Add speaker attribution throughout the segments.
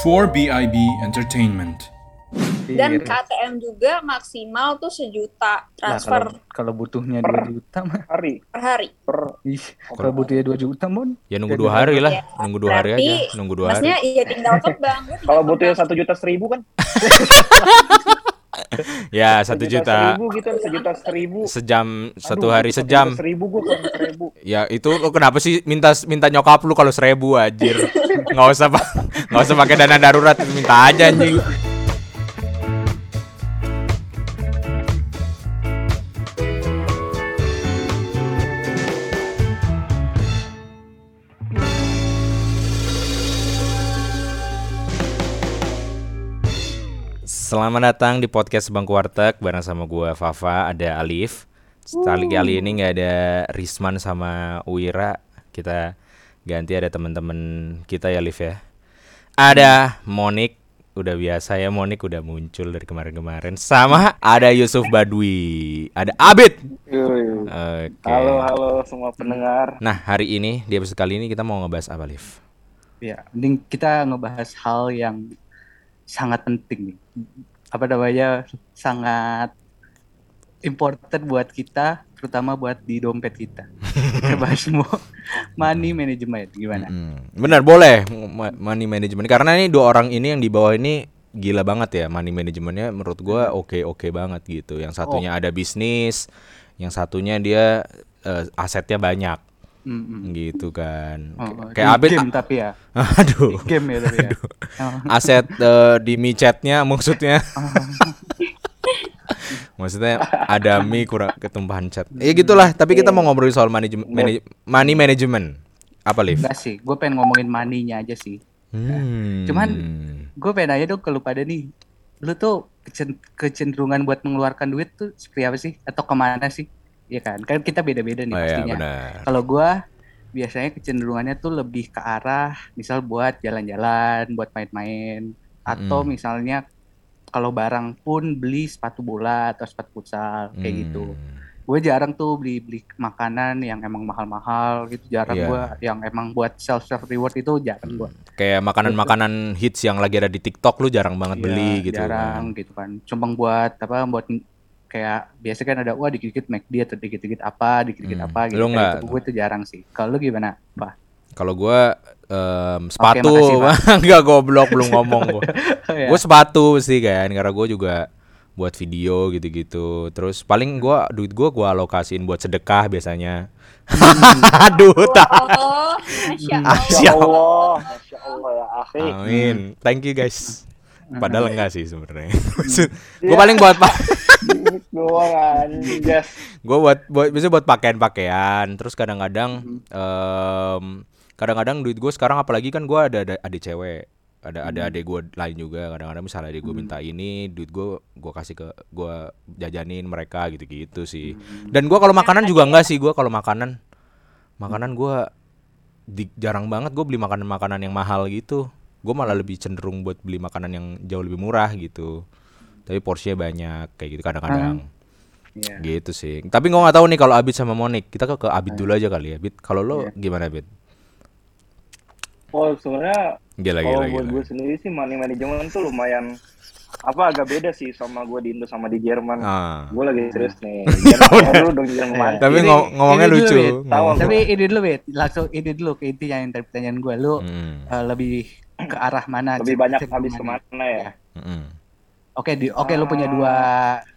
Speaker 1: for BIB Entertainment.
Speaker 2: Dan. KTM juga maksimal tuh sejuta transfer
Speaker 3: kalau, kalau butuhnya
Speaker 4: Per-
Speaker 3: 2 juta mah.
Speaker 4: hari
Speaker 2: per hari.
Speaker 4: per
Speaker 3: Ih, kalau butuhnya 2 juta mon.
Speaker 5: Ya nunggu dua hari lah,
Speaker 2: Ya,
Speaker 5: nunggu dua hari
Speaker 2: berarti
Speaker 5: aja, nunggu dua hari.
Speaker 2: Maksudnya iya tinggal. Lu tinggal
Speaker 4: kalau butuhnya satu juta seribu kan
Speaker 5: Ya satu juta
Speaker 4: seribu gitu sejuta seribu
Speaker 5: sejam satu
Speaker 4: Aduh,
Speaker 5: hari
Speaker 4: satu
Speaker 5: sejam.
Speaker 4: juta seribu gue kan seribu
Speaker 5: Ya itu lo kenapa sih minta minta nyokap lu kalau seribu anjir? Nggak usah pak, nggak usah pakai dana darurat, minta aja anjing. Selamat datang di podcast Bangku Warteg bareng sama gua Fafa, ada Alif. Kali kali ini nggak ada Risman sama Wira. Kita ganti ada teman-teman kita ya Alif ya. Ada Monik, udah biasa ya Monik udah muncul dari kemarin-kemarin. Sama ada Yusuf Badwi, ada Abid. Oke.
Speaker 4: halo halo semua pendengar
Speaker 5: Nah hari ini di episode kali ini kita mau ngebahas apa Alif?
Speaker 3: Ya, mending kita ngebahas hal yang sangat penting nih. Apa namanya? Sangat important buat kita, terutama buat di dompet kita. kita bahas semua money management gimana?
Speaker 5: Mm, Benar boleh money management karena ini dua orang ini yang di bawah ini gila banget ya money managementnya menurut gua oke oke banget gitu. Yang satunya ada bisnis, yang satunya dia eh, asetnya banyak
Speaker 3: Mm-mm.
Speaker 5: gitu kan.
Speaker 3: Oh, oh,
Speaker 5: Kayak
Speaker 3: di
Speaker 5: Abid
Speaker 3: game tapi ya.
Speaker 5: aduh
Speaker 3: Game ya tapi ya. Oh.
Speaker 5: aset eh, di micetnya maksudnya maksudnya ada mie kurang ketumpahan cat ya gitulah tapi kita mau ngobrolin soal manage- manage- money management apa liv
Speaker 3: Enggak sih, gue pengen ngomongin money-nya aja sih.
Speaker 5: Hmm.
Speaker 3: Cuman gue pengen nanya dong ke lu pada nih, lu tuh kecen- kecenderungan buat mengeluarkan duit tuh seperti apa sih? Atau ke mana sih? Iya kan, kan kita beda-beda nih
Speaker 5: oh, ya,
Speaker 3: pastinya.
Speaker 5: benar
Speaker 3: Kalau gua biasanya kecenderungannya tuh lebih ke arah misal buat jalan-jalan, buat main-main, atau
Speaker 5: Mm.
Speaker 3: misalnya kalau barang pun beli sepatu bola atau sepatu futsal kayak gitu.
Speaker 5: Hmm.
Speaker 3: Gue jarang tuh beli beli makanan yang emang mahal-mahal gitu, jarang
Speaker 5: Iya.
Speaker 3: gua yang emang buat self self reward itu jarang gua.
Speaker 5: kayak makanan-makanan hits yang lagi ada di TikTok lu jarang banget
Speaker 3: Iya,
Speaker 5: beli gitu
Speaker 3: jarang
Speaker 5: kan.
Speaker 3: gitu kan. Cuma buat apa buat kayak biasa kan ada wah dikit-dikit McD atau dikit-dikit apa, dikit-dikit
Speaker 5: Hmm.
Speaker 3: apa gitu.
Speaker 5: Lu nggak
Speaker 3: gitu. Gue tuh jarang sih. Kalau lu gimana, Pak?
Speaker 5: Kalau gua em, sepatu
Speaker 3: makasih, Pak.
Speaker 5: enggak goblok belum ngomong gua.
Speaker 3: Ya.
Speaker 5: Gue sepatu sih kan karena gue juga buat video gitu-gitu. Terus paling gua duit gua gua alokasiin buat sedekah biasanya. Aduh, tak.
Speaker 2: Oh, Masya
Speaker 5: Ah,
Speaker 2: Allah.
Speaker 5: siap.
Speaker 4: Masya Allah ya akhi
Speaker 5: Amin. Thank you guys. Padahal enggak sih sebenarnya. gue paling buat pak,
Speaker 4: Duit doang anjas
Speaker 5: gue buat buat biasanya buat pakaian-pakaian. Terus kadang-kadang em, kadang-kadang duit gue sekarang apalagi kan gue ada ada adik cewek, ada ada adik gue lain juga. Kadang-kadang misalnya adik gue minta ini, duit gue gue kasih ke gue jajanin mereka gitu-gitu sih. Dan gue kalau makanan juga enggak sih gue kalau makanan makanan gue di, jarang banget gue beli makanan-makanan yang mahal gitu. Gue malah lebih cenderung buat beli makanan yang jauh lebih murah gitu. Tapi porsinya banyak kayak gitu kadang-kadang.
Speaker 3: Iya.
Speaker 5: Gitu sih. Tapi gue nggak tahu nih kalau Abid sama Monik. Kita ke, ke Abid dulu aja kali ya. Abid, kalau lo
Speaker 3: Iya.
Speaker 5: gimana Abid?
Speaker 4: Oh sebenarnya
Speaker 5: Gila
Speaker 4: kalau
Speaker 5: gila
Speaker 4: buat
Speaker 5: gila.
Speaker 4: gue sendiri sih money management tuh lumayan apa agak beda sih sama gue di Indo sama di Jerman
Speaker 5: Ah.
Speaker 4: gue lagi serius nih Jerman dulu dong Jerman
Speaker 5: Tapi
Speaker 3: Ini-
Speaker 5: ngo- ngomongnya
Speaker 3: ini dulu,
Speaker 5: lucu.
Speaker 3: Wid.
Speaker 5: Ngomong-
Speaker 3: Tapi ini dulu, Wit. Langsung ini dulu ke intinya yang pertanyaan gue. Lu
Speaker 5: Hmm,
Speaker 3: eh, lebih ke arah mana?
Speaker 4: lebih banyak habis ke mana ya
Speaker 5: hmm.
Speaker 3: Oke, di oke lu punya
Speaker 4: Ah.
Speaker 3: dua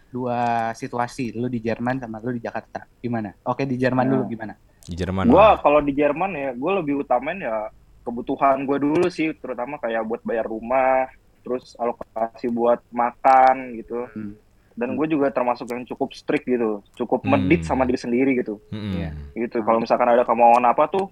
Speaker 3: dua situasi. Lu di Jerman sama lu di Jakarta. Gimana? Oke, di Jerman
Speaker 4: Nah.
Speaker 3: dulu gimana?
Speaker 5: Di Jerman.
Speaker 4: gue kalau di Jerman ya gue lebih utamain ya kebutuhan gue dulu sih terutama kayak buat bayar rumah terus alokasi buat makan gitu
Speaker 3: Hmm.
Speaker 4: dan gue juga termasuk yang cukup strict gitu cukup
Speaker 5: Hmm.
Speaker 4: medit sama diri sendiri gitu
Speaker 5: Hmm,
Speaker 3: Iya.
Speaker 4: gitu kalau misalkan ada kemauan apa tuh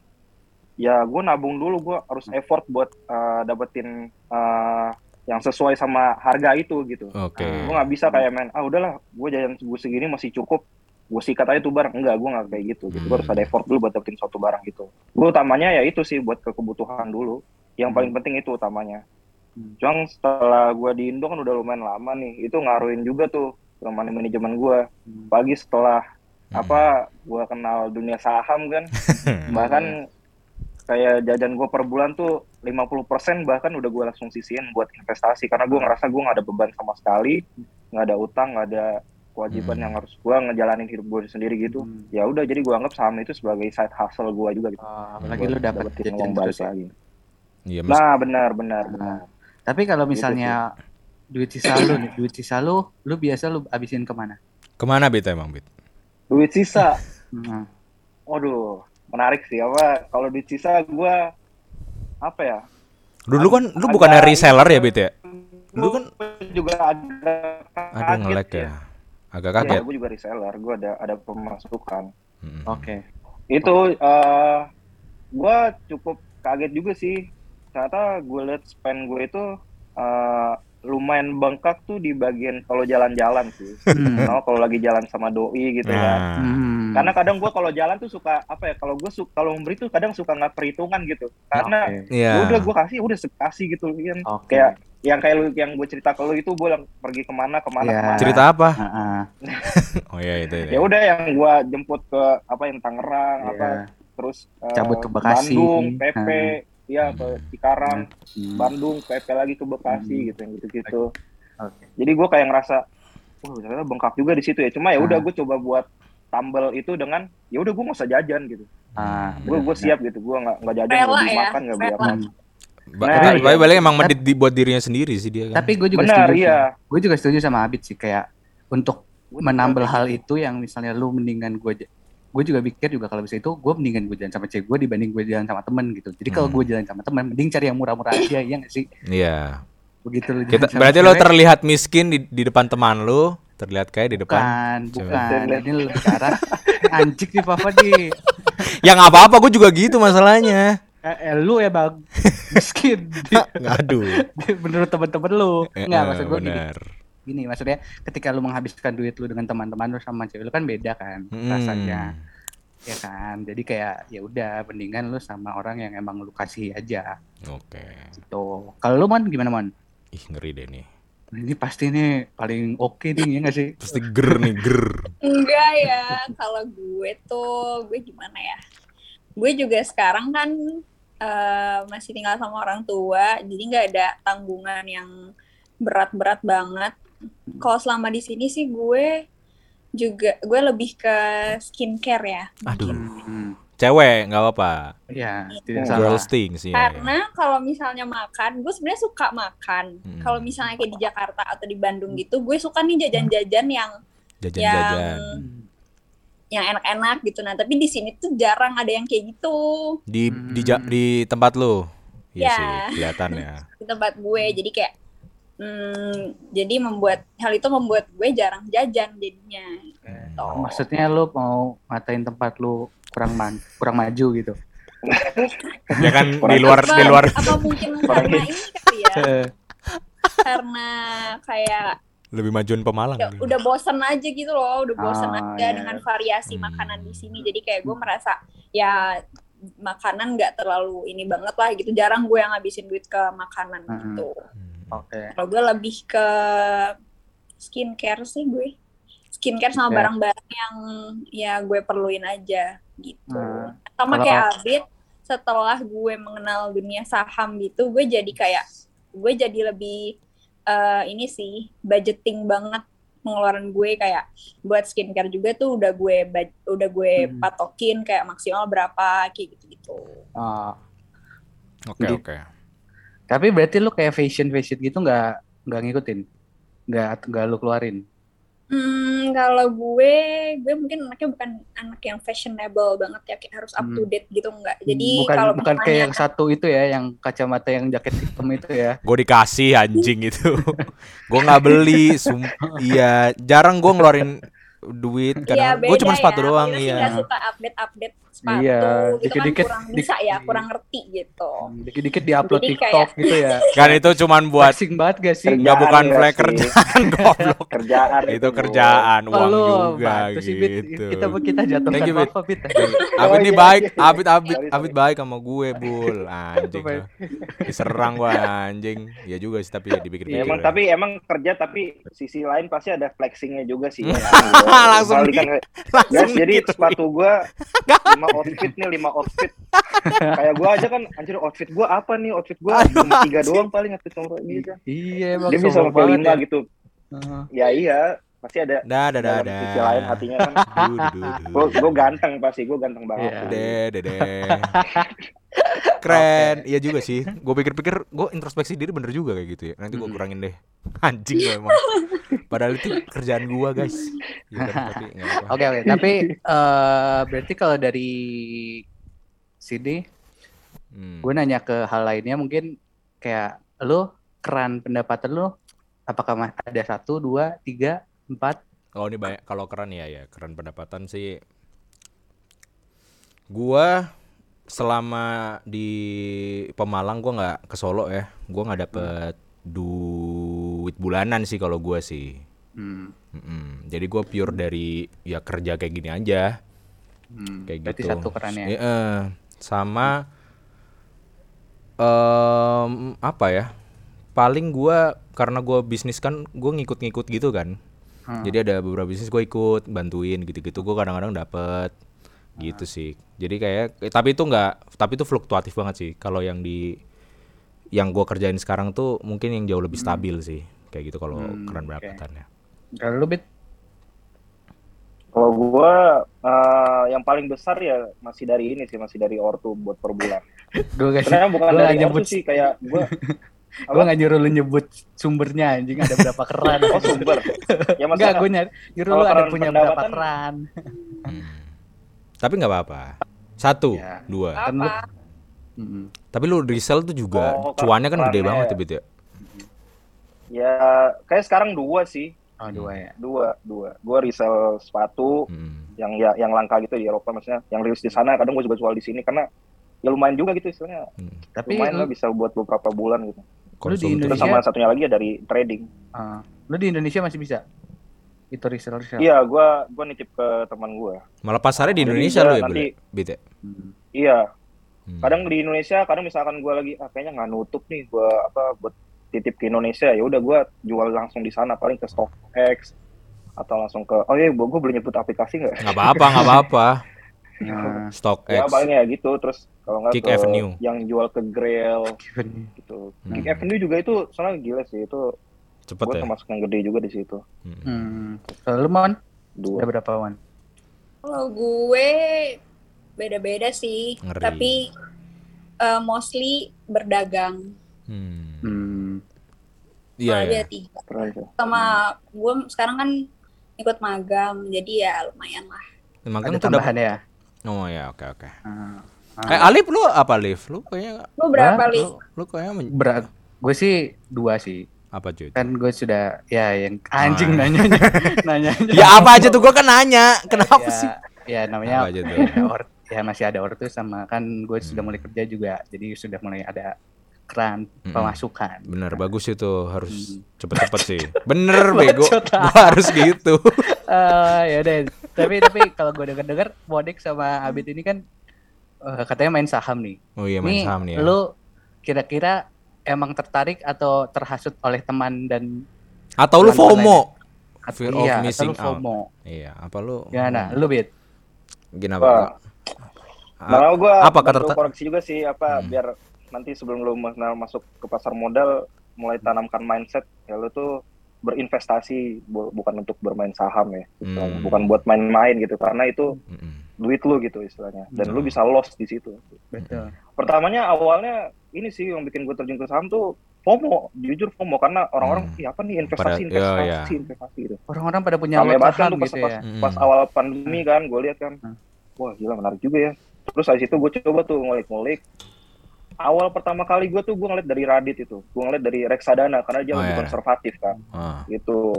Speaker 4: ya gue nabung dulu gue harus effort buat uh, dapetin uh, yang sesuai sama harga itu gitu
Speaker 5: Oke.
Speaker 4: gue nggak bisa kayak main ah udahlah gue jajan gue segini masih cukup gue sikat aja tuh barang enggak gue nggak kayak gitu. Gitu gue harus
Speaker 5: Hmm.
Speaker 4: ada effort dulu buat dapetin suatu barang gitu. Gue utamanya ya itu sih buat ke kebutuhan dulu. Yang paling penting itu utamanya.
Speaker 3: Hmm.
Speaker 4: Cuma setelah gue di Indo kan udah lumayan lama nih. Itu ngaruhin juga tuh ke manajemen gue
Speaker 3: Hmm.
Speaker 4: pagi setelah
Speaker 5: Hmm.
Speaker 4: apa gue kenal dunia saham kan. Bahkan kayak jajan gue per bulan tuh 50% bahkan udah gue langsung sisihin buat investasi. Karena gue ngerasa gue nggak ada beban sama sekali. Nggak ada utang nggak ada kewajiban
Speaker 5: Hmm.
Speaker 4: yang harus gue ngejalanin hidup gue sendiri gitu
Speaker 3: Hmm.
Speaker 4: ya udah jadi gue anggap saham itu sebagai side hustle gue juga gitu
Speaker 3: Oh, apalagi lu dapat
Speaker 4: uang balik
Speaker 3: ya.
Speaker 4: lagi
Speaker 5: Iya, mas-
Speaker 4: nah benar benar benar
Speaker 3: Tapi kalau
Speaker 4: Gitu
Speaker 3: misalnya duit sisa lu nih, duit sisa lu, lu biasa lu abisin ke
Speaker 5: mana? ke mana Bit emang Bit?
Speaker 4: duit sisa
Speaker 3: Hmm.
Speaker 4: waduh menarik sih apa kalau duit sisa gue apa ya
Speaker 5: Dulu kan lu
Speaker 4: Ada-
Speaker 5: bukannya reseller ya Bit ya? Lu kan
Speaker 4: juga ada
Speaker 5: aduh ngelek ya. Agak kaget.
Speaker 4: gue juga reseller gue ada ada pemasukan
Speaker 5: Mm.
Speaker 3: Oke.
Speaker 4: itu eh gue cukup kaget juga sih ternyata gue liat spend gue itu eh, lumayan bengkak tuh di bagian kalau jalan-jalan sih
Speaker 3: Hmm.
Speaker 4: Nah, kalau lagi jalan sama doi gitu kan
Speaker 5: Nah,
Speaker 3: Hmm.
Speaker 4: karena kadang gue kalau jalan tuh suka apa ya kalau gue suka kalau memberi tuh kadang suka nggak perhitungan gitu karena
Speaker 3: Oke.
Speaker 5: iya.
Speaker 4: ya udah gue kasih udah kasih gitu kan
Speaker 3: Oke.
Speaker 4: kayak yang kayak lu yang gue cerita ke lu itu gue pergi ke mana ke mana
Speaker 3: Iya.
Speaker 4: ke mana
Speaker 5: Cerita apa?
Speaker 3: Heeh.
Speaker 5: Oh iya itu. itu.
Speaker 4: ya udah yang gue jemput ke apa yang Tangerang
Speaker 3: Iya.
Speaker 4: apa terus eh,
Speaker 3: Cabut ke Bekasi.
Speaker 4: Bandung PP
Speaker 3: Nah.
Speaker 4: ya ke Cikarang
Speaker 3: Hmm.
Speaker 4: Bandung PP lagi ke Bekasi
Speaker 3: Hmm.
Speaker 4: gitu yang gitu gitu
Speaker 3: Oke.
Speaker 4: jadi gue kayak ngerasa wah ternyata bengkak juga di situ ya cuma ya udah
Speaker 3: Nah.
Speaker 4: gue coba buat tambel itu dengan ya udah gue nggak usah jajan gitu
Speaker 3: Ah,
Speaker 4: gue gue siap gitu gue nggak nggak jajan nggak beli
Speaker 2: ya,
Speaker 4: makan nggak beli apa
Speaker 3: Hmm.
Speaker 4: Nah,
Speaker 5: tapi
Speaker 4: iya.
Speaker 5: balik emang medit di- buat dirinya sendiri sih dia kan.
Speaker 3: Tapi gue juga
Speaker 4: benar
Speaker 3: setuju.
Speaker 4: iya
Speaker 3: Gue juga setuju sama Abid sih kayak untuk menambal hal itu yang misalnya lu mendingan gue gue juga pikir juga kalau bisa itu gue mendingan gue jalan sama cewek gue dibanding gue jalan sama temen gitu jadi kalau
Speaker 5: Hmm.
Speaker 3: gue jalan sama temen mending cari yang murah-murah aja ya nggak sih
Speaker 5: Iya.
Speaker 3: begitu lu
Speaker 5: Kita berarti lo terlihat miskin di, di depan teman lu, terlihat kayak di depan.
Speaker 3: bukan bukan
Speaker 4: Cewek.
Speaker 3: ini lebih ke arah anjing nih papa di
Speaker 5: Ya nggak apa-apa, gue juga gitu masalahnya.
Speaker 3: Eh, eh, lu ya bang miskin
Speaker 5: Aduh.
Speaker 3: menurut temen-temen lu nggak
Speaker 5: Eh,
Speaker 3: maksud gue gini gini maksudnya ketika lu menghabiskan duit lu dengan teman-teman lu sama cewek lu kan beda kan
Speaker 5: Hmm.
Speaker 3: rasanya ya kan jadi kayak ya udah mendingan lu sama orang yang emang lu kasih aja
Speaker 5: Oke.
Speaker 3: gitu kalau lu man gimana man
Speaker 5: Ih ngeri deh nih.
Speaker 3: ini pasti nih paling oke nih ya nggak sih
Speaker 5: Pasti ger nih ger.
Speaker 2: Enggak ya, kalau gue tuh gue gimana ya? Gue juga sekarang kan eh, masih tinggal sama orang tua, jadi nggak ada tanggungan yang berat-berat banget. Kalau selama di sini sih gue juga gue lebih ke skincare ya.
Speaker 5: Aduh.
Speaker 3: hmm.
Speaker 5: Cewek nggak apa-apa.
Speaker 3: ya tidak
Speaker 4: Hmm.
Speaker 3: salah
Speaker 5: Girls things ya.
Speaker 2: Karena kalau misalnya makan, gue sebenarnya suka makan.
Speaker 5: Hmm.
Speaker 2: Kalau misalnya kayak di Jakarta atau di Bandung gitu, gue suka nih jajan-jajan yang
Speaker 5: Jajan-jajan.
Speaker 2: Yang enak-enak gitu. Nah, tapi di sini tuh jarang ada yang kayak gitu
Speaker 5: Di di ja- di tempat lu. Iya
Speaker 2: Ya.
Speaker 5: sih, kelihatan ya.
Speaker 2: di tempat gue. Jadi kayak hmm, jadi membuat hal itu membuat gue jarang jajan jadinya. Gitu.
Speaker 3: maksudnya lu mau ngatain tempat lu kurang man kurang maju gitu
Speaker 5: Ya kan di luar
Speaker 2: Apa-
Speaker 5: di luar
Speaker 2: apa mungkin karena ini kali ya?
Speaker 3: Eh,
Speaker 2: Karena kayak
Speaker 5: lebih majuan Pemalang.
Speaker 2: ya, udah bosen aja gitu loh, udah bosen
Speaker 3: Ah,
Speaker 2: aja
Speaker 3: iya.
Speaker 2: dengan variasi
Speaker 5: Hmm.
Speaker 2: makanan di sini. Jadi kayak gue merasa ya makanan nggak terlalu ini banget lah gitu. Jarang gue yang ngabisin duit ke makanan
Speaker 3: Hmm.
Speaker 2: gitu.
Speaker 3: Oke
Speaker 2: Kalau gue lebih ke skincare sih gue. Skincare sama barang-barang yang ya gue perluin aja gitu.
Speaker 3: Hmm.
Speaker 2: Sama
Speaker 3: Kalau-
Speaker 2: kayak Abid, setelah gue mengenal dunia saham gitu, gue jadi kayak gue jadi lebih eh, ini sih budgeting banget pengeluaran gue kayak buat skincare juga tuh udah gue udah gue
Speaker 3: Hmm.
Speaker 2: patokin kayak maksimal berapa kayak gitu-gitu.
Speaker 3: Oh,
Speaker 5: Oke, oke.
Speaker 3: tapi berarti lu kayak fashion fashion gitu nggak nggak ngikutin nggak nggak lu keluarin
Speaker 2: Hmm, kalau gue, gue mungkin anaknya bukan anak yang fashionable banget ya, kayak harus up to date gitu enggak. Jadi
Speaker 3: Hmm. bukan
Speaker 2: kalau
Speaker 3: bukan kayak yang satu itu ya yang kacamata yang jaket hitam itu ya
Speaker 5: Gue dikasih anjing itu. gue nggak beli. Iya, jarang gue ngeluarin duit.
Speaker 2: Iya,
Speaker 5: Kadang gue cuma sepatu
Speaker 2: ya.
Speaker 5: doang. Iya.
Speaker 2: nggak suka update-update sepatu,
Speaker 3: Iya,
Speaker 2: gitu
Speaker 3: dikit-dikit-
Speaker 2: kan kurang
Speaker 3: dik-
Speaker 2: bisa ya, kurang ngerti gitu.
Speaker 3: dikit-dikit diupload
Speaker 2: Jadi
Speaker 3: TikTok gitu ya
Speaker 5: Kan itu cuman buat
Speaker 3: Flexing banget gak sih
Speaker 5: nggak bukan
Speaker 4: ya
Speaker 5: flag
Speaker 4: sih.
Speaker 5: kerjaan goblok.
Speaker 4: kerjaan
Speaker 5: itu kerjaan uang
Speaker 3: Oh, lu
Speaker 5: juga
Speaker 3: bantu sih, Bit.
Speaker 5: gitu.
Speaker 3: kita kita jatuhkan
Speaker 5: Thank you, Bit.
Speaker 3: apa Bit
Speaker 5: Abid
Speaker 4: Oh,
Speaker 5: ini
Speaker 4: iya,
Speaker 5: baik,
Speaker 4: iya.
Speaker 5: Abid Abid
Speaker 4: Sorry,
Speaker 5: Abid
Speaker 4: sorry.
Speaker 5: baik sama gue, Bul. Anjing.
Speaker 3: Apa ya?
Speaker 5: Diserang gua anjing. Ya juga sih tapi ya
Speaker 4: Ya,
Speaker 5: dipikir-pikir.
Speaker 4: emang
Speaker 5: ya.
Speaker 4: tapi emang kerja tapi sisi lain pasti ada flexingnya juga sih. Ya,
Speaker 5: langsung
Speaker 4: kayak,
Speaker 5: langsung
Speaker 4: Guys, jadi
Speaker 5: gitu.
Speaker 4: sepatu gua lima outfit nih, lima outfit. Kayak gua aja kan, anjir outfit gua apa nih? Outfit cuma tiga doang paling outfit nomor bisa.
Speaker 3: Iya emang
Speaker 4: Dia bisa
Speaker 3: banget
Speaker 4: lima
Speaker 3: ya.
Speaker 4: gitu.
Speaker 3: Heeh.
Speaker 4: Ya iya, pasti ada
Speaker 5: dah, dah,
Speaker 4: dalam
Speaker 5: dah.
Speaker 4: sisi lain hatinya kan. Gua ganteng pasti, gua ganteng banget.
Speaker 3: Iya.
Speaker 5: Deh, deh, deh. Keren, iya juga sih. Gue pikir-pikir, gue introspeksi diri bener juga kayak gitu ya. Nanti gue kurangin deh. Anjing gue emang. Padahal itu kerjaan gue guys. Ya kan, tapi nggak apa-apa.
Speaker 3: Oke oke, tapi eh berarti kalau dari sini
Speaker 5: Hmm.
Speaker 3: gue nanya ke hal lainnya mungkin kayak lu keran pendapatan lu apakah ada satu dua tiga empat
Speaker 5: Kalau ini banyak, kalau keren ya ya keren pendapatan sih. Gua selama di Pemalang gua nggak ke Solo ya. Gua nggak dapet duit bulanan sih kalau gua sih.
Speaker 3: hmm.
Speaker 5: Mm-mm. Jadi gua pure dari ya kerja kayak gini aja.
Speaker 3: hmm.
Speaker 5: kayak
Speaker 3: berarti
Speaker 5: gitu.
Speaker 3: satu kerannya
Speaker 5: Iya, eh. sama em apa ya? Paling gua karena gua bisnis kan gua ngikut-ngikut gitu kan.
Speaker 3: Hmm.
Speaker 5: Jadi ada beberapa bisnis gue ikut bantuin gitu-gitu. Gue kadang-kadang dapet gitu sih. Jadi kayak eh, tapi itu nggak tapi itu fluktuatif banget sih. Kalau yang di yang gue kerjain sekarang tuh mungkin yang jauh lebih stabil sih. Kayak gitu kalau
Speaker 3: Hmm,
Speaker 5: keren pendapatannya.
Speaker 3: kalau lu bit
Speaker 4: Kalau gua eh, yang paling besar ya masih dari ini sih, masih dari ortu buat per bulan.
Speaker 3: gue
Speaker 4: Sebenarnya bukan
Speaker 3: gua
Speaker 4: dari ortu
Speaker 3: nyebut
Speaker 4: sih, kayak gua
Speaker 3: gue nggak nyuruh lu nyebut sumbernya anjing ada berapa keran
Speaker 4: oh sumber. Ya
Speaker 3: enggak
Speaker 4: maksudnya
Speaker 3: gue nyari nyuruh lu ada punya berapa keran
Speaker 5: Hmm. Tapi nggak apa-apa. Satu,
Speaker 3: Ya.
Speaker 5: dua.
Speaker 3: Kan lu-? Mm-mm.
Speaker 5: Tapi lu resell tuh juga
Speaker 4: Oh,
Speaker 5: cuannya kan gede banget
Speaker 4: ya.
Speaker 5: ya, ya.
Speaker 4: Ya kayak sekarang dua sih,
Speaker 3: oh dua ya
Speaker 4: dua, dua. Gua resell sepatu
Speaker 5: Hmm.
Speaker 4: yang ya yang langka gitu di Eropa maksudnya, yang rilis di sana. Kadang gua juga jual di sini karena ya lumayan juga gitu istilahnya.
Speaker 5: Hmm.
Speaker 3: tapi
Speaker 4: lumayan lah bisa buat beberapa bulan gitu.
Speaker 3: Lu di Indonesia-
Speaker 4: sama satunya lagi ya dari trading.
Speaker 3: ah, lu di Indonesia masih bisa itu resell resell
Speaker 4: Iya, gua gua nitip ke teman gua.
Speaker 5: Malah pasarnya di Indonesia
Speaker 4: dia
Speaker 5: lu ya,
Speaker 4: nanti-?
Speaker 5: Bit, ya?
Speaker 3: Hmm.
Speaker 4: Iya,
Speaker 5: Hmm.
Speaker 4: kadang di Indonesia kadang misalkan gue lagi ah, kayaknya nggak nutup nih gue apa buat titip ke Indonesia ya udah gue jual langsung di sana paling ke StockX atau langsung ke oh iya gue boleh nyebut aplikasi nggak
Speaker 5: nggak apa-apa, nggak apa-apa.
Speaker 3: Nah,
Speaker 5: Stock
Speaker 4: ya
Speaker 5: X.
Speaker 4: paling ya gitu terus kalau nggak
Speaker 5: Kick
Speaker 4: ke
Speaker 5: Avenue.
Speaker 4: yang jual ke Grail gitu
Speaker 5: Hmm.
Speaker 4: Kick Avenue juga itu soalnya gila sih itu
Speaker 5: Cepet
Speaker 4: gue
Speaker 5: ya.
Speaker 4: termasuk yang gede juga di situ
Speaker 5: Hmm.
Speaker 3: Hmm. Kalau lu mon
Speaker 4: dua
Speaker 3: ada berapa wan
Speaker 2: Kalau gue beda-beda sih,
Speaker 5: Ngeri.
Speaker 2: tapi eh, mostly berdagang.
Speaker 5: Hmm.
Speaker 3: hmm.
Speaker 5: Iya
Speaker 2: Ada
Speaker 5: ya.
Speaker 2: tiga.
Speaker 4: Keren sih.
Speaker 2: Sama gue sekarang kan ikut magang, jadi ya lumayan lah.
Speaker 5: Magang
Speaker 3: ada
Speaker 5: tuh dapat.
Speaker 3: tambahan ya
Speaker 5: Oh ya, oke oke.
Speaker 3: Ah.
Speaker 5: Eh Alif lu apa Alif? Lu kayaknya
Speaker 2: Lu berapa li?
Speaker 5: lu, lu kayaknya men-
Speaker 3: berat gue sih dua sih
Speaker 5: apa cuy?
Speaker 3: kan gue sudah ya yang anjing
Speaker 5: Ah.
Speaker 3: nanya nanya
Speaker 5: Ya apa aja tuh gua kan nanya. Kenapa
Speaker 3: ya,
Speaker 5: sih?
Speaker 3: ya namanya
Speaker 5: Apa aja tuh?
Speaker 3: ya, or- ya masih ada ortu sama kan gue sudah
Speaker 5: Hmm.
Speaker 3: mulai kerja juga jadi sudah mulai ada keran
Speaker 5: Mm-mm.
Speaker 3: pemasukan
Speaker 5: Bener bagus itu harus
Speaker 3: Hmm.
Speaker 5: cepet-cepet sih. Bener bego. Gua harus gitu.
Speaker 3: Eh, ya deh tapi tapi kalau gue denger dengar Bodek sama Abid ini kan eh, katanya main saham nih
Speaker 5: Oh iya main
Speaker 3: Nih,
Speaker 5: saham nih ya.
Speaker 3: lu kira-kira emang tertarik atau terhasut oleh teman dan
Speaker 5: Atau lu FOMO.
Speaker 3: atau
Speaker 5: Fear
Speaker 3: iya,
Speaker 5: of
Speaker 3: atau
Speaker 5: missing
Speaker 3: lu FOMO.
Speaker 5: Iya, apa lu?
Speaker 3: Gimana?
Speaker 5: Hmm.
Speaker 3: Lu Bid?
Speaker 5: Gimana?
Speaker 4: Wah.
Speaker 5: Ah,
Speaker 4: Nah, gue
Speaker 5: apa kata-
Speaker 4: koreksi juga sih apa
Speaker 5: Hmm.
Speaker 4: biar nanti sebelum lu mas- masuk ke pasar modal mulai tanamkan mindset ya lu tuh berinvestasi bu- bukan untuk bermain saham ya istilahnya.
Speaker 5: Hmm.
Speaker 4: bukan buat main-main gitu karena itu
Speaker 5: Mm-mm.
Speaker 4: duit lu gitu istilahnya dan
Speaker 5: Betul.
Speaker 4: lu bisa loss di situ
Speaker 3: Betul.
Speaker 4: pertamanya awalnya ini sih yang bikin gue terjun ke saham tuh FOMO jujur FOMO karena orang-orang
Speaker 5: Hmm.
Speaker 4: iya apa nih investasi
Speaker 5: Pada-
Speaker 4: investasi
Speaker 5: iya, iya.
Speaker 4: investasi gitu
Speaker 3: Orang-orang pada punya
Speaker 4: kan
Speaker 3: saham
Speaker 4: tuh pas,
Speaker 3: gitu
Speaker 4: pas,
Speaker 3: ya.
Speaker 5: Mm-mm.
Speaker 4: pas awal pandemi kan gue lihat kan
Speaker 3: Hmm.
Speaker 4: wah gila menarik juga ya terus dari situ gue coba tuh ngulik-ngulik awal pertama kali gue tuh gue ngeliat dari Radit itu. Gue ngeliat dari reksadana karena dia
Speaker 5: Oh,
Speaker 4: lebih
Speaker 5: iya.
Speaker 4: konservatif kan.
Speaker 5: Ah.
Speaker 4: gitu.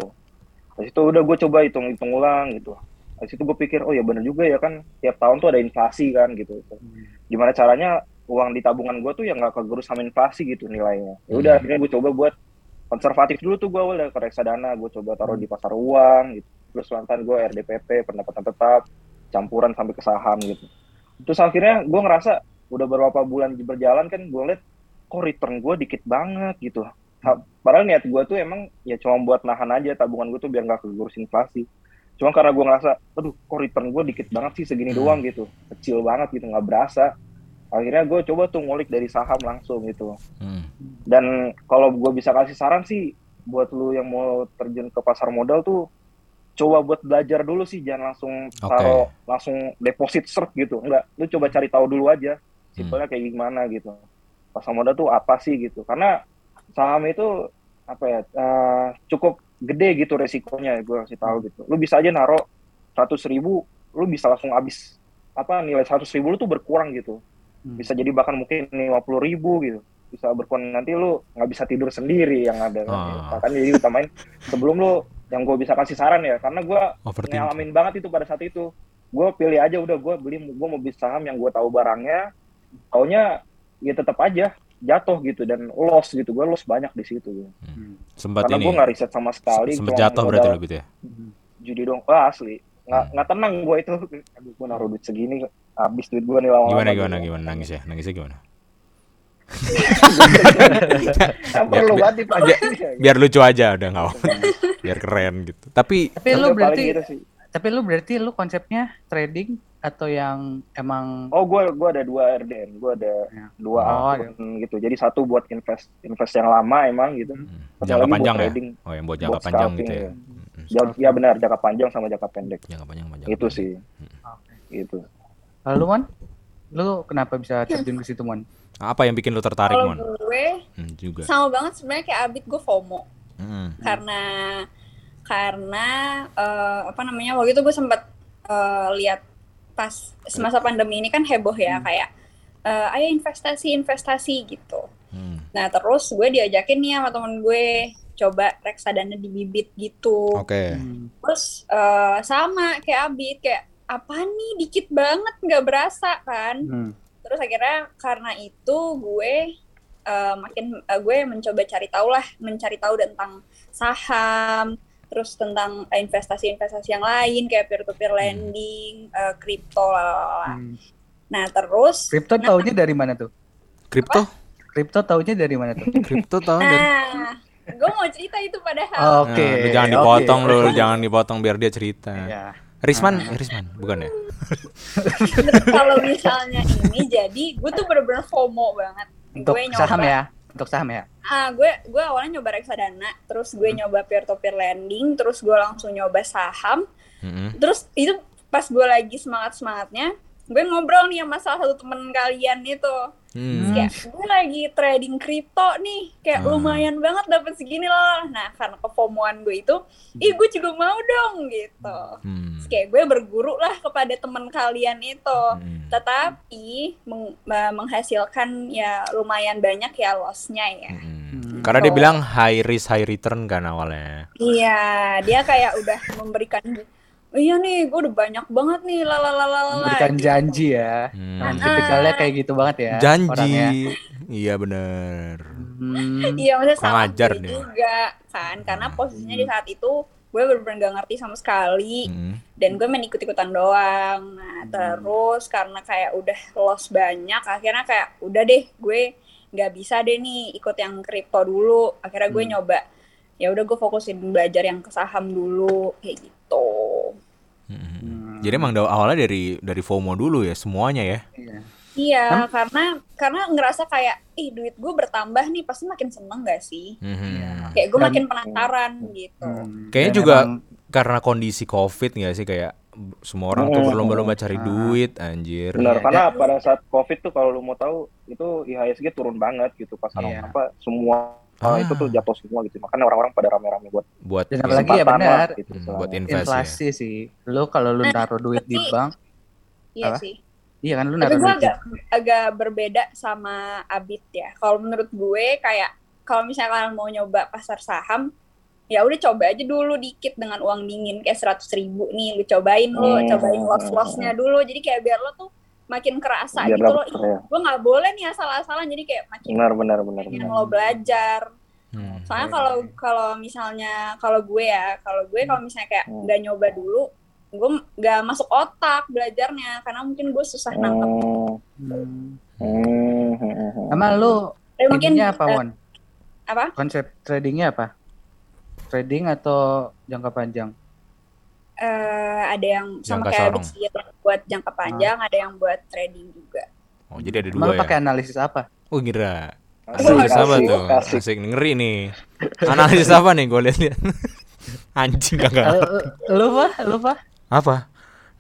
Speaker 4: Dari situ udah gue coba hitung-hitung ulang gitu. Dari situ gue pikir oh ya bener juga ya kan tiap tahun tuh ada inflasi kan gitu. Gimana caranya uang di tabungan gue tuh ya nggak kegerus sama inflasi gitu nilainya. Ya udah
Speaker 5: Hmm.
Speaker 4: akhirnya gue coba buat konservatif dulu tuh gue awal dari reksadana. Gue coba taruh di pasar uang gitu. Terus lantan gue RDPP pendapatan tetap campuran sampai ke saham gitu. Terus akhirnya gue ngerasa udah beberapa bulan berjalan kan gue liat kok return gue dikit banget gitu. Ha- padahal niat gue tuh emang ya cuma buat nahan aja tabungan gue tuh biar nggak kegerus inflasi. Cuma karena gue ngerasa aduh kok return gue dikit banget sih segini
Speaker 5: Hmm.
Speaker 4: doang gitu. Kecil banget gitu nggak berasa. Akhirnya gue coba tuh ngulik dari saham langsung gitu.
Speaker 5: Hmm.
Speaker 4: dan kalau gue bisa kasih saran sih buat lu yang mau terjun ke pasar modal tuh coba buat belajar dulu sih jangan langsung taruh langsung deposit serp gitu. Enggak lu coba cari tahu dulu aja simpelnya kayak gimana gitu. Pasar modal tuh apa sih gitu. Karena saham itu apa ya eh, cukup gede gitu resikonya gue kasih tahu gitu. Lu bisa aja naruh seratus ribu lu bisa langsung habis apa nilai seratus ribu lu tuh berkurang gitu.
Speaker 3: Hmm.
Speaker 4: bisa jadi bahkan mungkin lima puluh ribu gitu. Bisa berkurang nanti lu nggak bisa tidur sendiri yang ada.
Speaker 5: Ah.
Speaker 4: makanya jadi utamain sebelum lu yang gue bisa kasih saran ya karena gue ngalamin banget itu pada saat itu. Gue pilih aja udah gue beli gue mau beli saham yang gue tahu barangnya taunya ya tetap aja jatuh gitu dan loss gitu gue loss banyak di situ gitu.
Speaker 5: Sempat
Speaker 4: karena
Speaker 5: ini.
Speaker 4: gue nggak riset sama sekali
Speaker 5: Sempat jatuh berarti lebih ya.
Speaker 4: judi dong wah asli nggak
Speaker 5: Hmm.
Speaker 4: nggak tenang gue itu aduh gue naruh duit segini habis duit gue nih
Speaker 5: Gimana
Speaker 4: gitu.
Speaker 5: gimana gimana nangis ya? Nangisnya gimana? Biar-
Speaker 4: banget dipelajarin ya.
Speaker 5: Biar lucu aja udah nggak. Biar keren gitu. Tapi
Speaker 3: Tapi lu berarti
Speaker 4: gitu sih.
Speaker 3: tapi lu berarti lu konsepnya trading atau yang emang
Speaker 4: Oh, gue gua ada dua RDN, gue ada
Speaker 3: Ya.
Speaker 4: dua
Speaker 3: Oh,
Speaker 4: akun gitu. Jadi satu buat invest invest yang lama emang gitu. Satu
Speaker 5: jangka panjang ya.
Speaker 4: trading.
Speaker 5: Oh, yang buat jangka
Speaker 4: buat
Speaker 5: panjang gitu ya.
Speaker 4: ya. Ja- Ya benar, jangka panjang sama jangka pendek.
Speaker 5: Jangka panjang panjang.
Speaker 4: Itu sih.
Speaker 3: Oke.
Speaker 4: Gitu.
Speaker 3: Lalu Mon, lu kenapa bisa terjun ke situ Mon?
Speaker 5: Apa yang bikin lu tertarik,
Speaker 2: Kalau
Speaker 5: Mon?
Speaker 2: gue
Speaker 5: Hmm, juga.
Speaker 2: sama banget sebenarnya kayak Abid gue FOMO
Speaker 5: Hmm.
Speaker 2: karena karena eh, apa namanya waktu itu gue sempat eh, lihat pas semasa pandemi ini kan heboh ya kayak eh, ayo investasi investasi gitu.
Speaker 5: Hmm.
Speaker 2: Nah terus gue diajakin nih sama temen gue coba reksadana di bibit gitu.
Speaker 5: Oke.
Speaker 2: Terus eh, sama kayak Abid kayak apa nih dikit banget nggak berasa kan.
Speaker 3: Hmm.
Speaker 2: Terus akhirnya karena itu gue eh, makin eh, gue mencoba cari tahu lah, mencari tahu tentang saham, terus tentang eh, investasi-investasi yang lain kayak peer-to-peer lending, eh, kripto, lalala.
Speaker 3: Hmm.
Speaker 2: Nah terus,
Speaker 3: Kripto taunya dari mana tuh?
Speaker 5: Kripto?
Speaker 3: Kripto taunya dari mana tuh?
Speaker 5: Kripto tahu dari
Speaker 2: nah gue mau cerita itu padahal.
Speaker 3: Oke.
Speaker 5: Nah, lu jangan dipotong lu, jangan dipotong biar dia cerita.
Speaker 3: Iya.
Speaker 5: Risman, eh, Risman, bukan ya?
Speaker 2: Kalau misalnya ini jadi gue tuh bener-bener FOMO banget.
Speaker 3: Untuk
Speaker 2: gue
Speaker 3: saham ya? Untuk saham ya?
Speaker 2: Ah, gue gue awalnya nyoba reksadana, terus gue nyoba peer-to-peer lending, terus gue langsung nyoba saham,
Speaker 5: Mm-mm.
Speaker 2: terus itu pas gue lagi semangat semangatnya gue ngobrol nih sama salah satu temen kalian itu
Speaker 5: Hmm.
Speaker 2: kayak gue lagi trading kripto nih kayak
Speaker 5: Hmm.
Speaker 2: lumayan banget dapat segini loh nah karena kefomoan gue itu ih gue juga mau dong gitu
Speaker 5: Hmm.
Speaker 2: Terus kayak gue berguru lah kepada temen kalian itu
Speaker 5: Hmm.
Speaker 2: tetapi meng- menghasilkan ya lumayan banyak ya lossnya ya
Speaker 5: Hmm. Karena dia
Speaker 2: Gitu.
Speaker 5: bilang high risk high return kan awalnya.
Speaker 2: Iya, dia kayak udah memberikan iya nih, gue udah banyak banget nih lalalala
Speaker 3: Memberikan janji ya.
Speaker 5: Hmm.
Speaker 3: Nah, tipikalnya kayak gitu banget ya.
Speaker 5: Janji.
Speaker 3: orangnya.
Speaker 5: Iya bener.
Speaker 3: Hmm.
Speaker 2: Iya, maksudnya sama
Speaker 5: ajar dia.
Speaker 2: juga kan, karena posisinya di saat itu gue bener-bener gak ngerti sama sekali
Speaker 5: Hmm.
Speaker 2: dan gue main ikut-ikutan doang. Nah, terus karena kayak udah loss banyak, akhirnya kayak udah deh gue nggak bisa deh nih ikut yang kripto dulu. Akhirnya gue
Speaker 3: Hmm.
Speaker 2: nyoba ya udah gue fokusin belajar yang ke saham dulu kayak gitu.
Speaker 5: Hmm.
Speaker 3: Hmm.
Speaker 5: Jadi emang awalnya dari dari FOMO dulu ya semuanya ya.
Speaker 3: Iya.
Speaker 2: Iya,
Speaker 3: Kan-
Speaker 2: karena karena ngerasa kayak ih duit gue bertambah nih pasti makin seneng gak sih?
Speaker 5: Hmm.
Speaker 2: Kayak gue
Speaker 3: Dan-
Speaker 2: makin penasaran gitu.
Speaker 3: Hmm.
Speaker 5: Kayaknya
Speaker 3: Dan
Speaker 5: juga
Speaker 3: emang-
Speaker 5: karena kondisi COVID nggak sih kayak semua orang tuh
Speaker 4: Hmm.
Speaker 5: berlomba-lomba cari
Speaker 3: Ah.
Speaker 5: duit anjir.
Speaker 4: Benar,
Speaker 3: Iya,
Speaker 4: karena pada saat COVID tuh kalau lu mau tahu itu IHSG turun banget gitu pasar
Speaker 3: Iya.
Speaker 4: apa semua
Speaker 5: Ah.
Speaker 4: itu tuh jatuh semua gitu. Makanya orang-orang pada rame-rame buat
Speaker 5: Buat
Speaker 3: Dan apalagi ya benar,
Speaker 4: lah gitu.
Speaker 5: Hmm, buat invest ya.
Speaker 3: inflasi sih. Lu kalau lu naruh duit di bank,
Speaker 2: Iya
Speaker 3: Apa?
Speaker 2: sih.
Speaker 3: iya kan lu naruh duit.
Speaker 2: agak agak berbeda sama Abid ya. Kalau menurut gue kayak kalau misalnya kalian mau nyoba pasar saham, ya udah coba aja dulu dikit dengan uang dingin kayak seratus ribu nih, lu cobain lu,
Speaker 4: Hmm.
Speaker 2: cobain loss lossnya dulu. Jadi kayak biar lo tuh makin kerasa
Speaker 4: Biar
Speaker 2: gitu loh.
Speaker 4: ya.
Speaker 2: gue nggak boleh nih asal-asalan. Jadi kayak makin
Speaker 4: Benar, benar, benar,
Speaker 2: pengen
Speaker 4: benar.
Speaker 2: lo belajar.
Speaker 5: Hmm.
Speaker 2: Soalnya kalau kalau misalnya kalau gue ya, kalau gue kalau misalnya kayak
Speaker 4: Hmm.
Speaker 2: nggak nyoba dulu, gue nggak masuk otak belajarnya karena mungkin gue susah nangkep.
Speaker 4: Hmm,
Speaker 3: Hmm.
Speaker 4: hmm, hmm.
Speaker 3: Sama lu
Speaker 2: Tapi mungkin
Speaker 3: apa,
Speaker 2: eh,
Speaker 3: Won?
Speaker 2: apa?
Speaker 3: Konsep tradingnya apa? Trading atau jangka panjang?
Speaker 2: Eh, ada yang sama
Speaker 5: Jangka
Speaker 2: kayak
Speaker 5: sorong.
Speaker 2: Abis ya, buat jangka panjang, ada yang buat trading juga.
Speaker 5: Oh, jadi ada
Speaker 3: Emang
Speaker 5: dua
Speaker 3: lu
Speaker 5: ya.
Speaker 3: pakai analisis apa?
Speaker 5: Oh, ngira.
Speaker 4: Asik,
Speaker 5: Analisis apa
Speaker 4: asik,
Speaker 5: tuh?
Speaker 4: asik.
Speaker 5: Asik ngeri nih. Analisis apa nih gue lihat-lihat. Anjing kagak.
Speaker 3: Eh, lu apa? Lu apa?
Speaker 5: Apa?